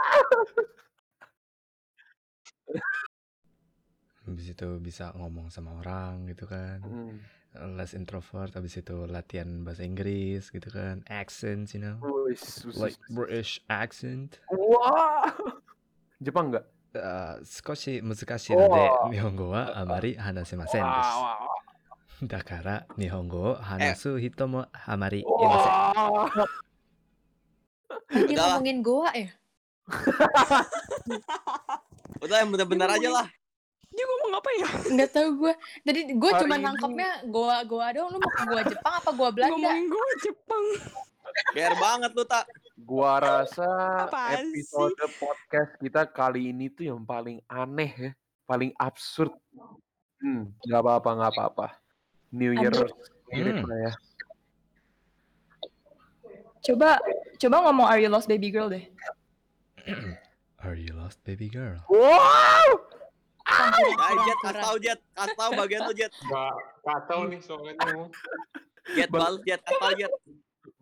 Habis itu bisa ngomong sama orang gitu kan.
Hmm.
Less introvert, habis itu latihan bahasa Inggris gitu kan. Accents, you know.
Wih, sus-
Like
sus-
British accent.
Wah! Jepang nggak?
あー少し難しいので
おー
日本語はあまり話せませんで
Wah, wah,
す。だから日本語を話す人もあまりい
wah.
ません。
Lagi ngomongin Goa ya?
Udah yang bener-bener aja lah.
Dia ngomong apa ya?
Nggak tahu gue. Tadi gue
Hari
cuma nangkepnya Goa Goa doang. Lu mau ke Goa Jepang apa Goa Belanda?
Ngomongin gue Jepang.
Biar banget lu tak.
Gua rasa
Apaan
episode podcast kita kali ini tuh yang paling aneh ya, paling absurd. Hmm, nggak apa-apa, nggak apa-apa. New Year
Hmm.
lah ya.
Coba coba ngomong Are You Lost Baby Girl deh.
Are you lost baby girl?
Wow!
Nah, Jet, kasih tau Jet. Kasih tau bagian lu Jet.
Gak kacau nih soalnya.
Jet bal, Jet, kasih tau Jet.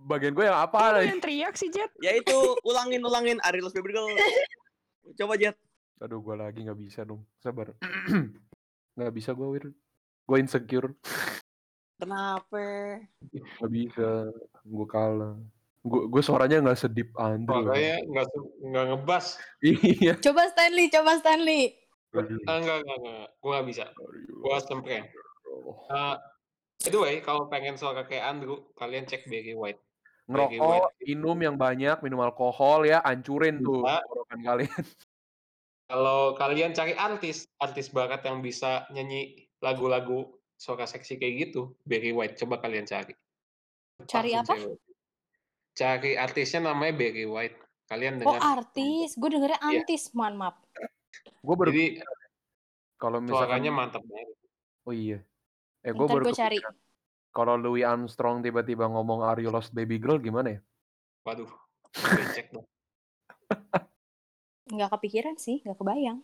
Bagian gue yang
Lu
apa nih?
yang teriak sih Jet.
Ya itu, ulangin, ulangin. Are You Lost Baby Girl. Coba Jet.
Aduh, gue lagi nggak bisa dong. Sabar. Nggak bisa gue, Wir. Gue insecure.
Kenapa?
Nggak bisa. Gue kalah. Gue gue suaranya nggak sedip Andrew.
Makanya nggak nggak ngebas.
Iya.
Coba Stanley, coba Stanley.
Ah, Enggak, enggak, enggak. Gue nggak bisa. Gue sempren.
Oh.
Uh, anyway, kalau pengen suara kayak Andrew, kalian cek Barry White.
Ngerokok, minum yang banyak, minum alkohol ya, ancurin tuh tenggorokan kalian.
Kalau kalian cari artis, artis barat yang bisa nyanyi lagu-lagu suara seksi kayak gitu, Barry White. Coba kalian cari.
Cari
Pasti
apa?
cewek. Cari artisnya namanya Barry White. Kalian
Oh
dengar.
artis. Gue dengernya
Iya.
antis. Mohon maaf.
Gue baru
Jadi
kalau misalkan
suaranya mantap banget.
Oh iya. Eh gue baru
gue cari.
Kalau Louis Armstrong tiba-tiba ngomong Are you lost baby girl gimana ya?
Waduh. Becek dong.
Nggak kepikiran sih. Nggak kebayang.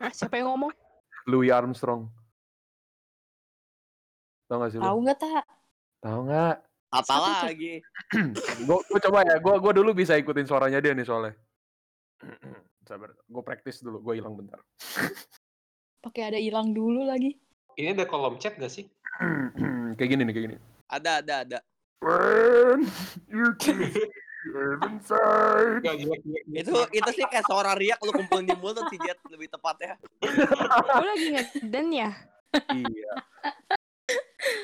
Ah, siapa yang ngomong?
Louis Armstrong. Tahu gak sih lu?
Tahu nggak tak?
Tahu nggak?
Apalagi.
Gue coba ya, gue gua dulu bisa ikutin suaranya dia nih soalnya. sabar. Gue praktis dulu, gue hilang bentar.
Pakai ada hilang dulu lagi.
Ini ada kolom chat gak sih?
kayak gini nih, kayak gini.
Ada, ada, ada.
When you inside.
Gak.
Itu itu sih kayak suara riak lu kumpulin di mulut sih Jet lebih tepatnya.
Gue lagi ngeden ya.
iya.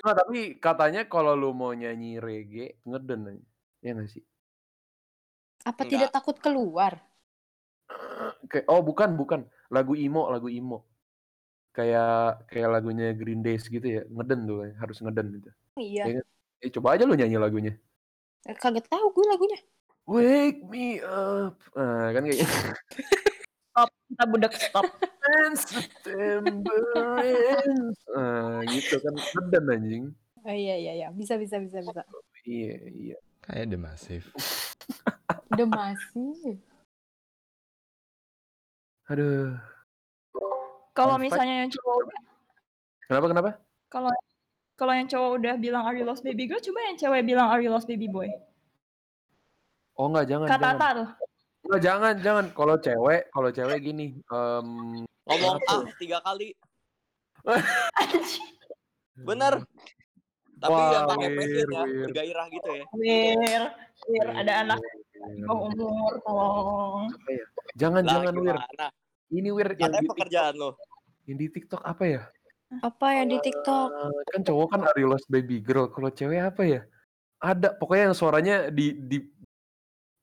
Nah, tapi katanya kalau lu mau nyanyi reggae, ngeden aja. Ya nggak sih?
Apa
Enggak.
tidak takut keluar?
Kayak oh bukan, bukan. Lagu emo, lagu emo. Kayak kayak lagunya Green Days gitu ya. Ngeden tuh, harus ngeden gitu.
Iya.
Iya. Eh coba aja lu nyanyi lagunya.
Eh, Kaget tahu gue lagunya.
Wake me up. Nah, kan kayak
Stop, kita budak stop.
September ends. Nah, gitu kan ngeden anjing.
Oh iya iya iya, bisa bisa bisa bisa.
Iya, iya.
Kayak The Massive.
Udah masih.
Aduh.
Kalau misalnya yang cowok
Kenapa kenapa?
kalau kalau yang cowok udah bilang are you lost baby girl, coba yang cewek bilang are you lost baby boy.
Oh enggak, jangan,
Kata
jangan.
Tuh.
Enggak, jangan, jangan. Kalau cewek, kalau cewek gini, em,
Ngomong ah tiga kali. Bener. Tapi
Wah,
yang pakai passion ya, bergairah gitu ya.
Wir, wir ada anak
Wir.
di bawah umur, tolong.
Apa ya? Jangan,
Lah
jangan Wir. Ini Wir yang
Katanya
di,
pekerjaan lo.
yang di TikTok apa ya?
Apa yang di TikTok?
Eh, kan cowok kan Are You Lost Baby Girl. Kalau cewek apa ya? Ada. Pokoknya yang suaranya di di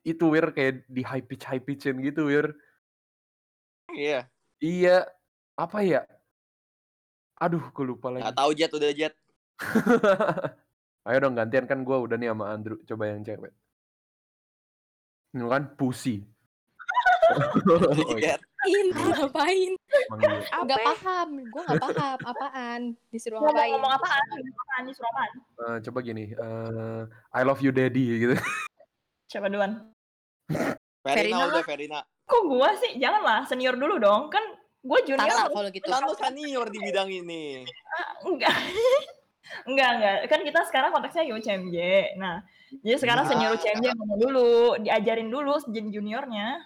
itu Wir kayak di high pitch high pitchin gitu Wir.
Iya.
Iya. Apa ya? Aduh, gue lupa lagi.
Gak tahu Jet udah Jet.
Ayo dong gantian kan gue udah nih sama Andrew. Coba yang cewek. Ini kan pussy. oh, iya,
ngapain?
emang iya.
Apa?
Gak
ya?
paham, gue gak paham apaan. Disuruh
Ngomong,
ngapain?
ngomong apaan? Ngomong apaan? Disuruh apaan?
Eh, coba gini. eh, I love you daddy gitu.
Siapa duluan?
Verina
Verina
udah
lah.
Verina.
Kok gua sih? Janganlah, senior dulu dong. Kan gue junior. Harus-
kalau gitu.
Kan lu senior di bidang ini.
Enggak. enggak, enggak. Kan kita sekarang konteksnya UCMJ. Nah, jadi sekarang
Nah.
senior UCMJ ngomong dulu, diajarin dulu jadi juniornya.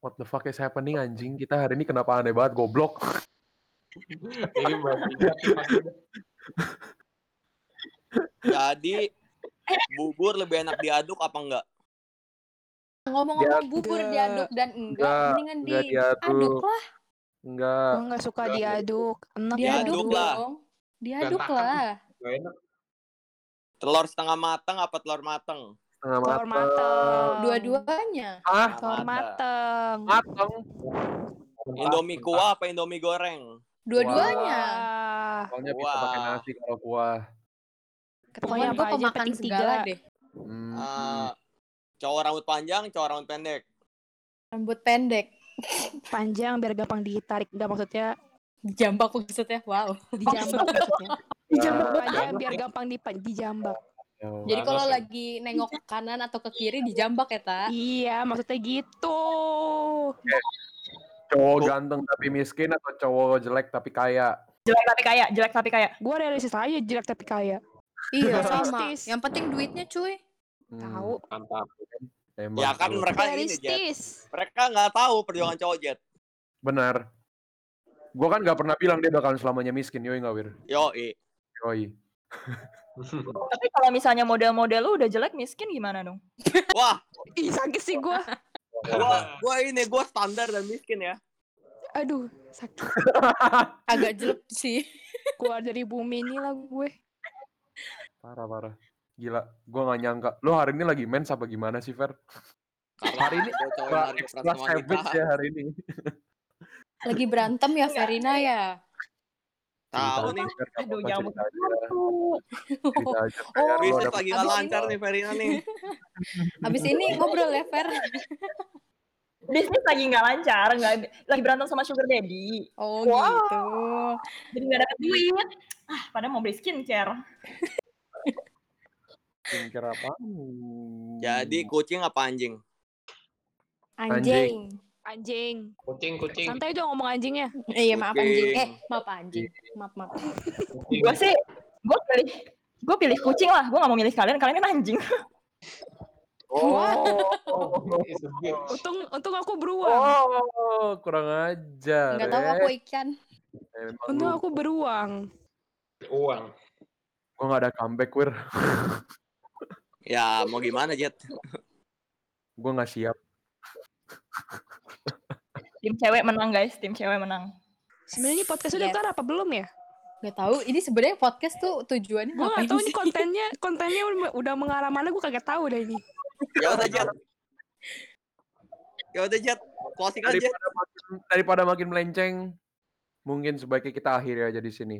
What the fuck is happening anjing? Kita hari ini kenapa aneh banget goblok?
Bagus.
Jadi bubur lebih enak diaduk apa enggak?
Ngomong-ngomong bubur
Enggak.
diaduk dan enggak,
Enggak,
mendingan
enggak
diaduk
diaduk.
lah.
Enggak.
Gue nggak suka diaduk. Enak
Diaduk
Diaduk
lah.
dong. Diaduk lah.
Gak enak.
Telur setengah matang apa telur?
Setengah
Telur
mateng.
Dua-duanya.
Ah,
Telur mateng.
mateng.
Indomie kuah apa Indomie goreng?
Dua-duanya.
Soalnya bisa pakai nasi kalau kuah.
Pokoknya
Pokoknya
apa
gue
aja
segala
tiga.
deh.
Hmm,
Eh, cowok rambut panjang, cowok rambut pendek.
Rambut pendek.
Panjang biar gampang ditarik. Enggak maksudnya
Jambak maksudnya. Wow.
dijambak maksudnya.
Dijambak
Panjang biar gampang dipa- dijambak.
Oh.
Jadi kalau
ya.
lagi nengok ke kanan atau ke kiri dijambak ya, Ta?
Iya, maksudnya gitu.
Cowok ganteng tapi miskin atau cowok jelek tapi kaya?
Jelek tapi kaya, jelek tapi kaya.
Gue realistis aja jelek tapi kaya.
Iya, sama. Yang penting duitnya, cuy.
Hmm,
Tahu.
Mantap.
emang
Ya kan
tuh.
mereka ini Jet.
Realistis.
Mereka nggak tahu perjuangan cowok Jet.
Benar. Gua kan gak pernah bilang dia bakalan selamanya miskin, yoi nggak Wir?
Yo,
Yoi.
Tapi kalau misalnya model-model lu udah jelek miskin gimana dong?
Wah,
Ih, sakit sih gue.
gua, gua ini gua standar dan miskin ya.
Aduh, sakit.
Agak jelek sih.
Keluar dari bumi ini lah gue.
Parah, parah. Gila, gua gak nyangka. Lu hari ini lagi mens apa gimana sih, Fer?
Karena
Hari ini extra savage ya hari ini.
Lagi berantem ya, Verina ya?
Tahu nih.
Aduh, jangan
Fer.
Oh,
Bisnis lagi
Abis
lancar nih Verina nih.
Abis ini ngobrol ya, Fer?
Bisnis lagi nggak lancar, nggak lagi berantem sama sugar daddy.
Oh,
Wow.
gitu.
Jadi nggak dapet duit. Ah, padahal mau beli skincare.
Skincare apa?
Jadi kucing apa anjing?
Anjing.
Anjing.
Kucing, kucing.
Santai dong ngomong anjingnya.
Eh, iya, maaf anjing. Eh, maaf anjing. Maaf, maaf.
Gue sih, gue pilih, gue pilih kucing lah. Gue nggak mau milih kalian, kalian kan anjing.
Oh.
Untung untung aku beruang.
oh, kurang ajar.
Nggak tahu
ya.
aku ikan.
Emang
Untung aku beruang.
Uang.
gua nggak ada comeback, Wir.
Ya, mau gimana, Jet?
Gua nggak siap.
Tim cewek menang guys, tim cewek menang.
Sebenarnya ini podcast udah
Yes.
kelar apa belum ya?
Gak tahu. Ini sebenarnya podcast tuh tujuannya
Gue gak tahu
sih?
ini kontennya kontennya udah- mengarah mana gue kagak tahu dah ini.
Ya udah, Jet. Ya udah, Jet. Closing aja.
Daripada makin, daripada makin melenceng, mungkin sebaiknya kita akhiri aja di sini.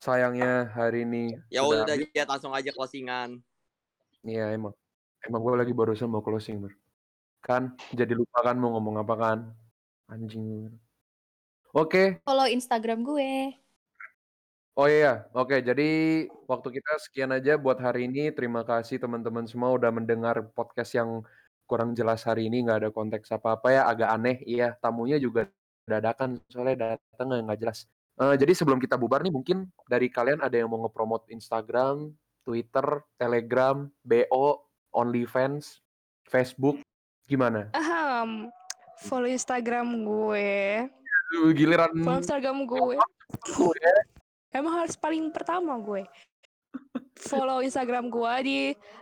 Sayangnya hari ini
Ya udah. Jet. Langsung aja closingan.
Iya emang. Emang gue lagi barusan mau closing, Ber. Kan jadi lupa kan mau ngomong apa kan. Anjing. Oke,
Follow Instagram gue.
Oh iya, oke. Jadi waktu kita sekian aja buat hari ini. Terima kasih teman-teman semua udah mendengar podcast yang kurang jelas hari ini. Nggak ada konteks apa-apa ya, agak aneh. Iya, tamunya juga dadakan soalnya datang nggak jelas. Eh, jadi sebelum kita bubar nih, mungkin dari kalian ada yang mau ngepromot Instagram, Twitter, Telegram, BO, OnlyFans, Facebook, gimana?
Ahem. Follow Instagram gue.
Giliran
Follow Instagram gue.
gue.
Emang harus paling pertama gue. Follow Instagram gue di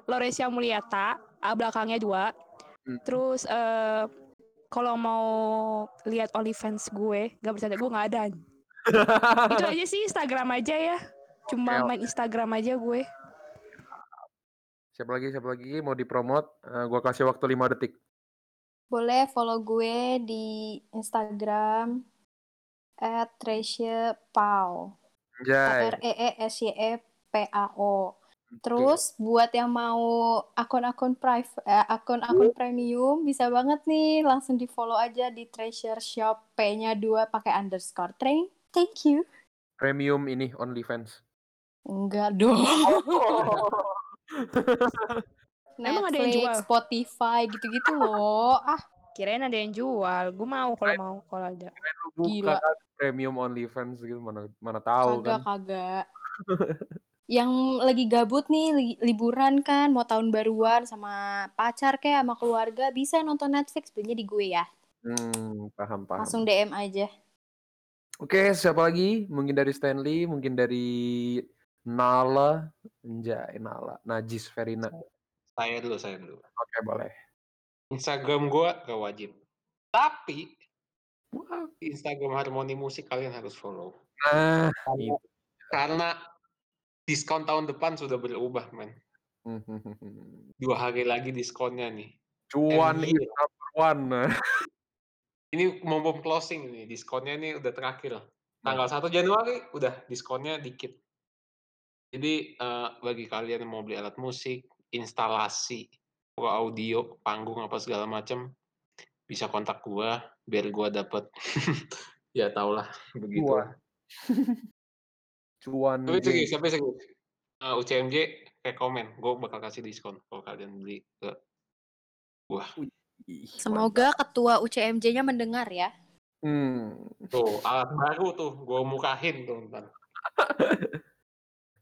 Loresia Mulyata, A belakangnya dua.
Hmm.
Terus eh kalau mau lihat OnlyFans gue, gak bercanda gue nggak ada. Itu aja sih Instagram aja ya. Cuma main Instagram aja gue.
Siapa lagi, siapa lagi mau dipromot? Eh, gua kasih waktu 5 detik.
Boleh follow gue di Instagram at Pau. K
Jai.
R E E S Y E P A O. Terus buat yang mau akun-akun private eh, akun-akun premium bisa banget nih langsung di follow aja di Treasure Shop P-nya dua pakai underscore. Thank, thank you.
Premium ini OnlyFans.
Enggak dong.
Emang ada yang
Netflix,
jual?
Spotify gitu-gitu loh. Ah,
Kirain ada yang jual. Gue mau kalau mau kalau ada.
Gila.
kan premium OnlyFans gitu mana mana tahu
kagak
kan.
kagak. yang lagi gabut nih li- liburan kan mau tahun baruan sama pacar kayak sama keluarga bisa nonton Netflix belinya di gue ya.
Hmm, paham paham.
Langsung DM aja.
Oke, siapa lagi? Mungkin dari Stanley, mungkin dari Nala, Anjay, Nala, Najis Verina.
Saya dulu, saya dulu.
Oke, boleh.
Instagram gua gak wajib. Tapi. Instagram Harmoni Musik kalian harus follow.
Nah,
Karena, karena diskon tahun depan sudah berubah, men. Dua hari lagi diskonnya nih.
cuan one.
Ini mau bom closing nih, diskonnya ini udah terakhir. Tanggal 1 Januari udah diskonnya dikit. Jadi eh, bagi kalian yang mau beli alat musik, instalasi, audio, panggung apa segala macam, bisa kontak gua biar gua dapet ya tau lah begitu.
Cuan. Cuan.
Tapi
J.
serius, tapi serius. Eh, UCMJ rekomen, gue bakal kasih diskon kalau kalian beli ke gua.
Mantap.
Semoga ketua UCMJ-nya mendengar ya.
Hmm.
Tuh, alat baru tuh, gue mukahin tuh ntar.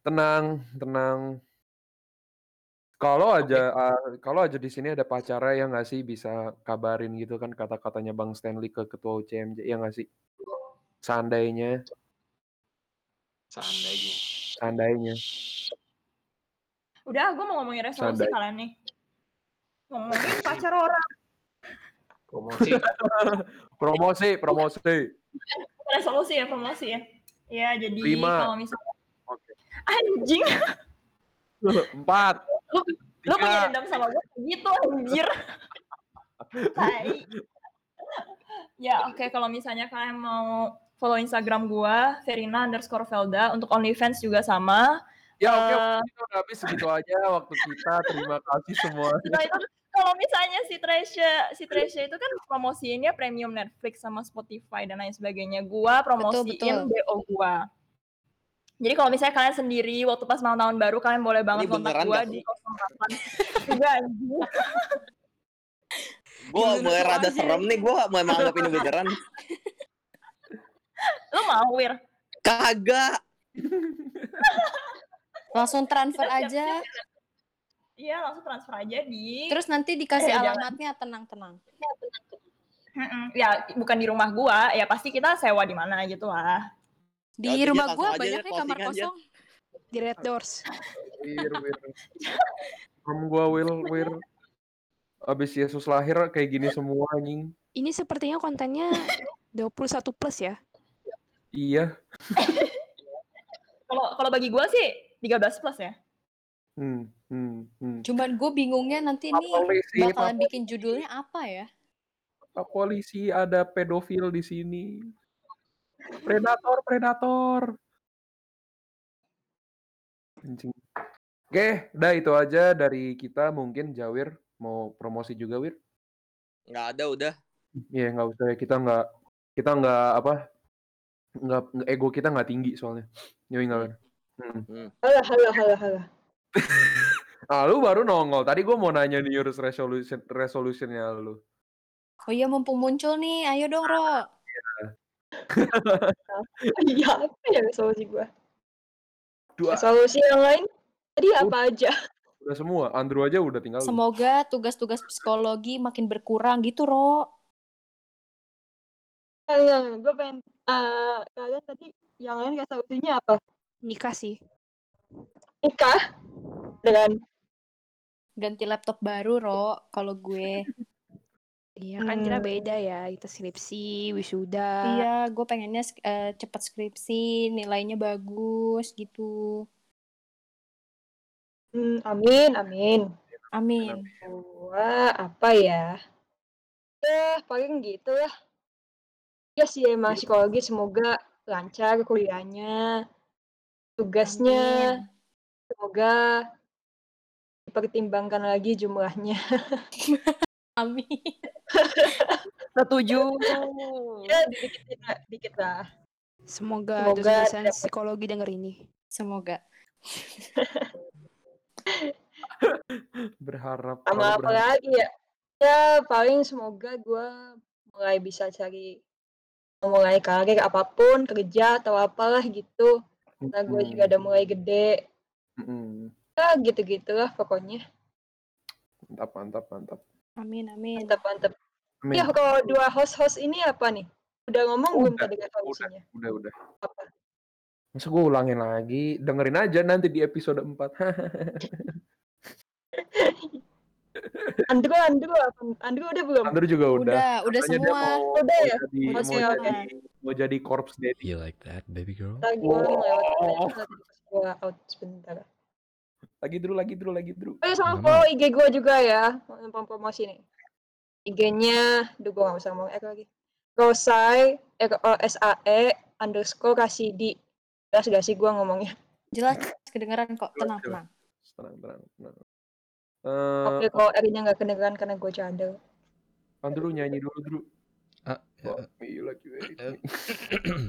Tenang, tenang. Kalau aja ah, kalau aja di sini ada pacarnya ya nggak sih bisa kabarin gitu kan kata-katanya Bang Stanley ke ketua UCMJ ya nggak sih? Seandainya,
Seandainya.
seandainya.
Udah, gue mau ngomongin resolusi
Sadai.
kalian nih. Ngomongin pacar orang.
Promosi.
Promosi, promosi.
Resolusi ya, promosi ya. Ya, jadi
Lima.
kalau misalnya... Anjing,
Empat.
lu, lu punya dendam sama gue gitu anjir. Ya, oke kalau misalnya kalian mau follow Instagram gua, Verina underscore Velda. Untuk OnlyFans juga sama.
Ya oke,
Eh,
itu udah habis segitu aja waktu kita. Terima kasih semua.
Setelah itu kalau misalnya si Tresya si Tresya itu kan promosiinnya premium Netflix sama Spotify dan lain sebagainya. Gua promosiin
betul.
BO gua. Jadi kalau misalnya kalian sendiri waktu pas malam tahun baru kalian boleh banget kontak
gak
di 08 Enggak anjing.
Gue mulai rada
aja.
serem nih, gue mau menganggap ini beneran.
Lu mau Wir?
Kagak.
Langsung transfer
Kita
aja.
Iya, langsung transfer aja di
Terus nanti dikasih
Eh,
alamatnya tenang-tenang.
Mm-mm. ya bukan di rumah gua, ya pasti kita sewa di mana gitu lah.
Di
Ya
rumah
Jet,
gua
langsung aja
banyak
deh,
nih kamar
closing aja.
kosong.
Di Red Doors.
Wir, wir. Rom gua Will, wir. Abis Yesus lahir kayak gini semua anjing.
Ini sepertinya kontennya 21 plus ya.
Iya.
Kalau kalau bagi gua sih 13 plus ya.
Hmm, hmm, hmm.
Cuman gue bingungnya nanti nih
polisi,
bakalan bikin judulnya apa ya?
Pak polisi ada pedofil di sini. Predator, predator. Anjing. Oke, udah itu aja dari kita. Mungkin Jawir mau promosi juga, Wir?
Nggak ada udah.
Iya, nggak usah ya. Kita nggak, kita nggak apa, nggak ego kita nggak tinggi soalnya. Yoi nggak? Hmm.
Halo, halo, halo, halo.
Ah, lu baru nongol. Tadi gue mau nanya New Year's resolution resolutionnya lu.
Oh iya mumpung muncul nih, ayo dong Ro.
Iya, apa ya resolusi gua?
Dua,
Resolusi yang lain tadi apa aja?
udah semua. Andrew aja udah tinggal. lu.
Semoga tugas-tugas psikologi makin berkurang gitu Ro.
Kalian, gue pengen eh, kalian tadi yang lain resolusinya apa?
Nikah sih.
Nikah dengan
Ganti laptop baru Ro, kalau gue.
Iya kan kita
Hmm.
beda ya. Kita skripsi, wisuda.
Iya, gue pengennya sk- eh, cepet skripsi, nilainya bagus gitu.
Hmm, amin, amin.
Amin.
Gua apa ya? Ya, paling gitu lah. Ya sih emang psikologi semoga lancar kuliahnya. Tugasnya
Amin.
semoga dipertimbangkan lagi jumlahnya.
Amin.
Setuju.
Ya, dikit lah, dikit lah.
Semoga,
Semoga
dosen-dosen
dapat-
psikologi denger ini.
Semoga.
Berharap.
Sama apa
berharap.
lagi ya? Ya, paling semoga gua mulai bisa cari mulai karir apa pun, kerja atau apalah gitu. Karena gue juga udah mulai gede.
Mm-mm.
Ya, gitu-gitulah pokoknya.
Mantap, mantap, mantap.
Amin, amin.
Mantap, mantap.
Amin.
Ya, kalau dua host-host ini apa nih? Udah ngomong belum
Udah,
tadi resolusinya?
Udah, udah.
Apa?
Masa gue ulangin lagi? Dengerin aja nanti di episode 4.
Andrew, Andrew, apa? Andrew udah belum?
Andrew juga udah.
Udah, udah
Katanya dia
semua.
Mau,
Udah ya?
jadi,
Udah
mau jadi, mau jadi corpse daddy.
You like that, baby girl?
Ntar gue lewat
Oh.
gue out sebentar.
Lagi dulu, lagi dulu, lagi dulu.
Oh ya sama
Mama.
follow IG gue juga ya, mau promosi nih. IG-nya, duh gue gak bisa ngomong X lagi. Rosai, R O S A E underscore Rasidi. Jelas gak sih gue ngomongnya?
Jelas kedengeran kok. Tenang, tenang.
Tenang, tenang, tenang. Eh,
Oke, kalau R-nya gak kedengeran karena gue cadel.
Andrew nyanyi dulu, Drew.
Ah, ya,
Fuck me like you
eh.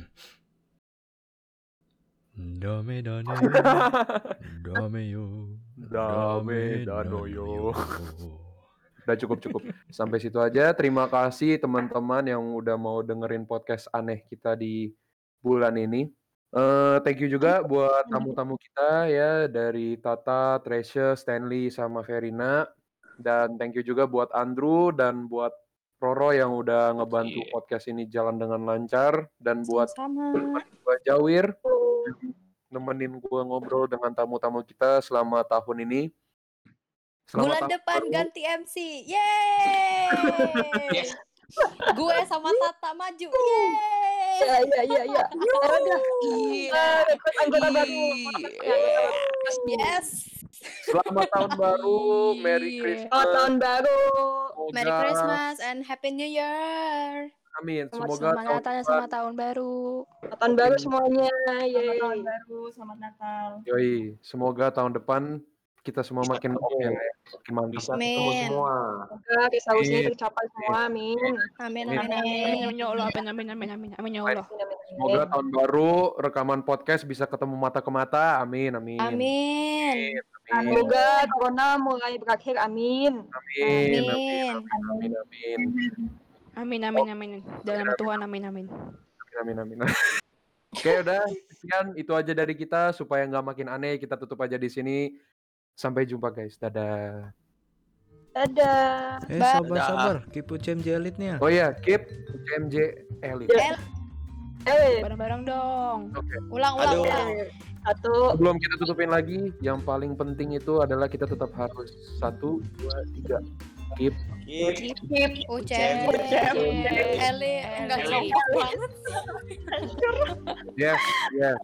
Dame dane, dame yo,
Dame dano yo. Udah cukup cukup. Sampai situ aja. Terima kasih teman-teman yang udah mau dengerin podcast aneh kita di bulan ini. Eh thank you juga buat tamu-tamu kita ya dari Tata, Treasure, Stanley sama Verina. Dan thank you juga buat Andrew dan buat Roro yang udah ngebantu podcast ini jalan dengan lancar dan buat
Sama.
Jawir nemenin gua ngobrol dengan tamu-tamu kita selama tahun ini. Selamat
Bulan
tahun
depan
baru.
ganti MC. Yeay. Gue sama Tata maju. Yeay.
Ya, ya, ya, ya. Ada.
Iya.
Anggota baru.
Yes.
Selamat tahun baru, Merry Christmas.
Selamat tahun baru.
Merry Christmas and Happy New Year.
Amin.
Selamat
Semoga
Selamat
tahun
Natal dan selamat tahun baru.
Selamat tahun baru semuanya.
Selamat
Yeay.
tahun baru, selamat Natal.
yoi, semoga tahun depan kita semua makin oke ya, makin mantap.
Amin.
semua.
Semoga resolusinya
Amin.
tercapai semua. Amin.
Amin,
Amin.
amin,
Amin,
amin.
amin, ya Allah, amin, amin, amin, amin, amin, ya Allah.
Amin, amin, amin.
Semoga tahun baru rekaman podcast bisa ketemu mata ke mata. Amin, amin.
Amin.
Amin.
Semoga corona mulai berakhir. Amin.
Amin. Amin.
Amin.
Amin. Amin.
Amin, amin, amin. Dalam nama Tuhan, amin, amin.
Amin. Amin. Oke, udah. Sekian itu aja dari kita supaya nggak makin aneh. Kita tutup aja di sini. Sampai jumpa guys. Dadah.
Dadah.
Eh
Bye.
sabar
Dadah.
sabar, keep UCMJ elite-nya.
Oh iya, keep CMJ Elite.
Ya. Eh,
Bareng-bareng dong.
Oke.
Ulang, ulang,
Aduh.
ulang.
satu.
Sebelum kita tutupin lagi, yang paling penting itu adalah kita tetap harus satu, dua, tiga. Keep
Keep.
UCMJ. Eli, enggak
Eli.
sopan banget.
Yes, yes.